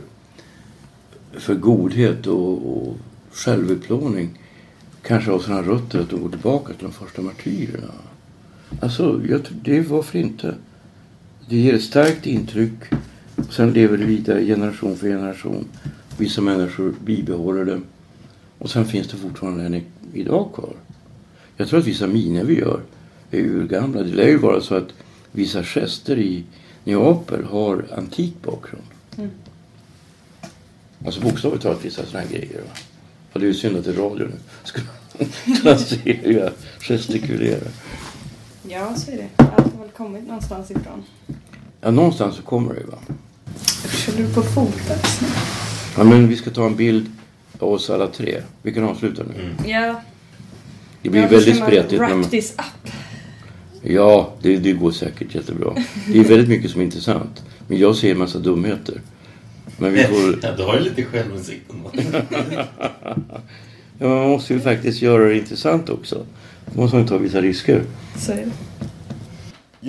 för godhet och, och självutplåning kanske har sådana rötter att de går tillbaka till de första martyrerna. Alltså, jag, det varför inte? Det ger ett starkt intryck. Och sen lever det vidare generation för generation. Vissa människor bibehåller det. Och sen finns det fortfarande i- idag kvar. Jag tror att vissa miner vi gör är urgamla. Det lär ju vara så att vissa gester i Neapel har antik bakgrund. Alltså bokstavligt talat vissa sådana här grejer. Va? Ja, det är ju synd att det är radio nu. Skulle kunna se hur jag gestikulerar. Ja, så är det. Allt har väl kommit någonstans ifrån. Ja, någonstans så kommer det va. Försöker du på fotas? Ja, men vi ska ta en bild av oss alla tre. Vi kan avsluta nu. Ja. Det blir ja, väldigt spretigt. Wrap man- this up. Ja, det, det går säkert jättebra. Det är väldigt mycket som är intressant. Men jag ser en massa dumheter. Men vi får... Ja, du har ju lite självinsikt. Ja, man måste ju faktiskt göra det intressant också. Då måste man ta vissa risker. Så är det.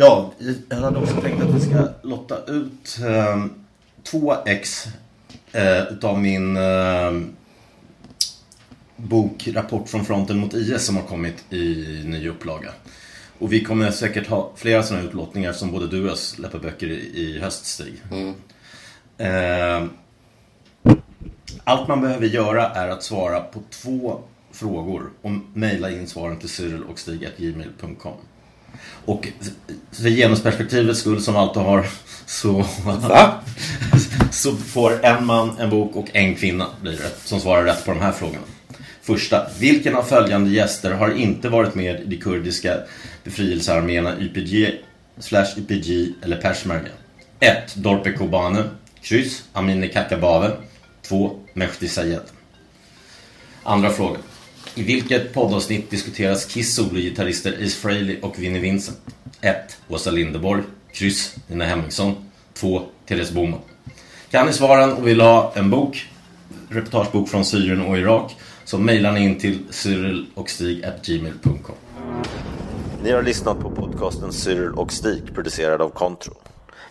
Ja, jag hade också tänkt att vi ska lotta ut eh, två ex eh, utav min eh, bok Rapport från fronten mot IS som har kommit i ny upplaga. Och vi kommer säkert ha flera sådana utlottningar som både du och jag släpper böcker i, höst, Stig. Eh, allt man behöver göra är att svara på två frågor och mejla in svaren till cyril och för genusperspektivets skull som alltid har så, så får en man en bok och en kvinna blir det som svarar rätt på de här frågorna. Första. Vilken av följande gäster har inte varit med i de kurdiska befrielsearméerna YPG, slash YPG eller Peshmerga? 1. Dorpe Kobane. Kryss. Amineh Kakabaveh. 2. Mehdi Sayed. Andra frågan. I vilket poddavsnitt diskuteras Kiss sologitarrister Ace Frehley och Vinnie Vincent? 1. Åsa Linderborg. Kryss. Nina Hemmingsson. 2. Therese Boman. Kan ni svaren och vill ha en bok, reportagebok från Syrien och Irak, så mejlar ni in till cyrilochstig.gmail.com Ni har lyssnat på podcasten Cyril och Stig producerad av Contro.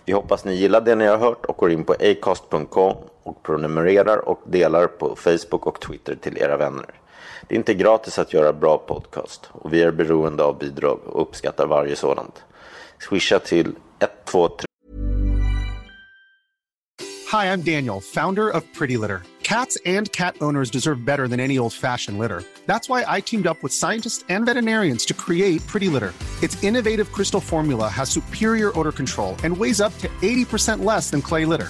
Vi hoppas ni gillar det ni har hört och går in på acast.com och prenumererar och delar på Facebook och Twitter till era vänner. Det är inte gratis att göra bra podcast och vi är beroende av bidrag och uppskattar varje sådant. Swisha till 123 Hi, I'm Daniel, founder of Pretty Litter. Cats and cat owners deserve better than any old fashioned litter. That's why I teamed up with scientists and veterinarians to create Pretty Litter. Its innovative crystal formula has superior odor control and weighs up to 80% less than clay litter.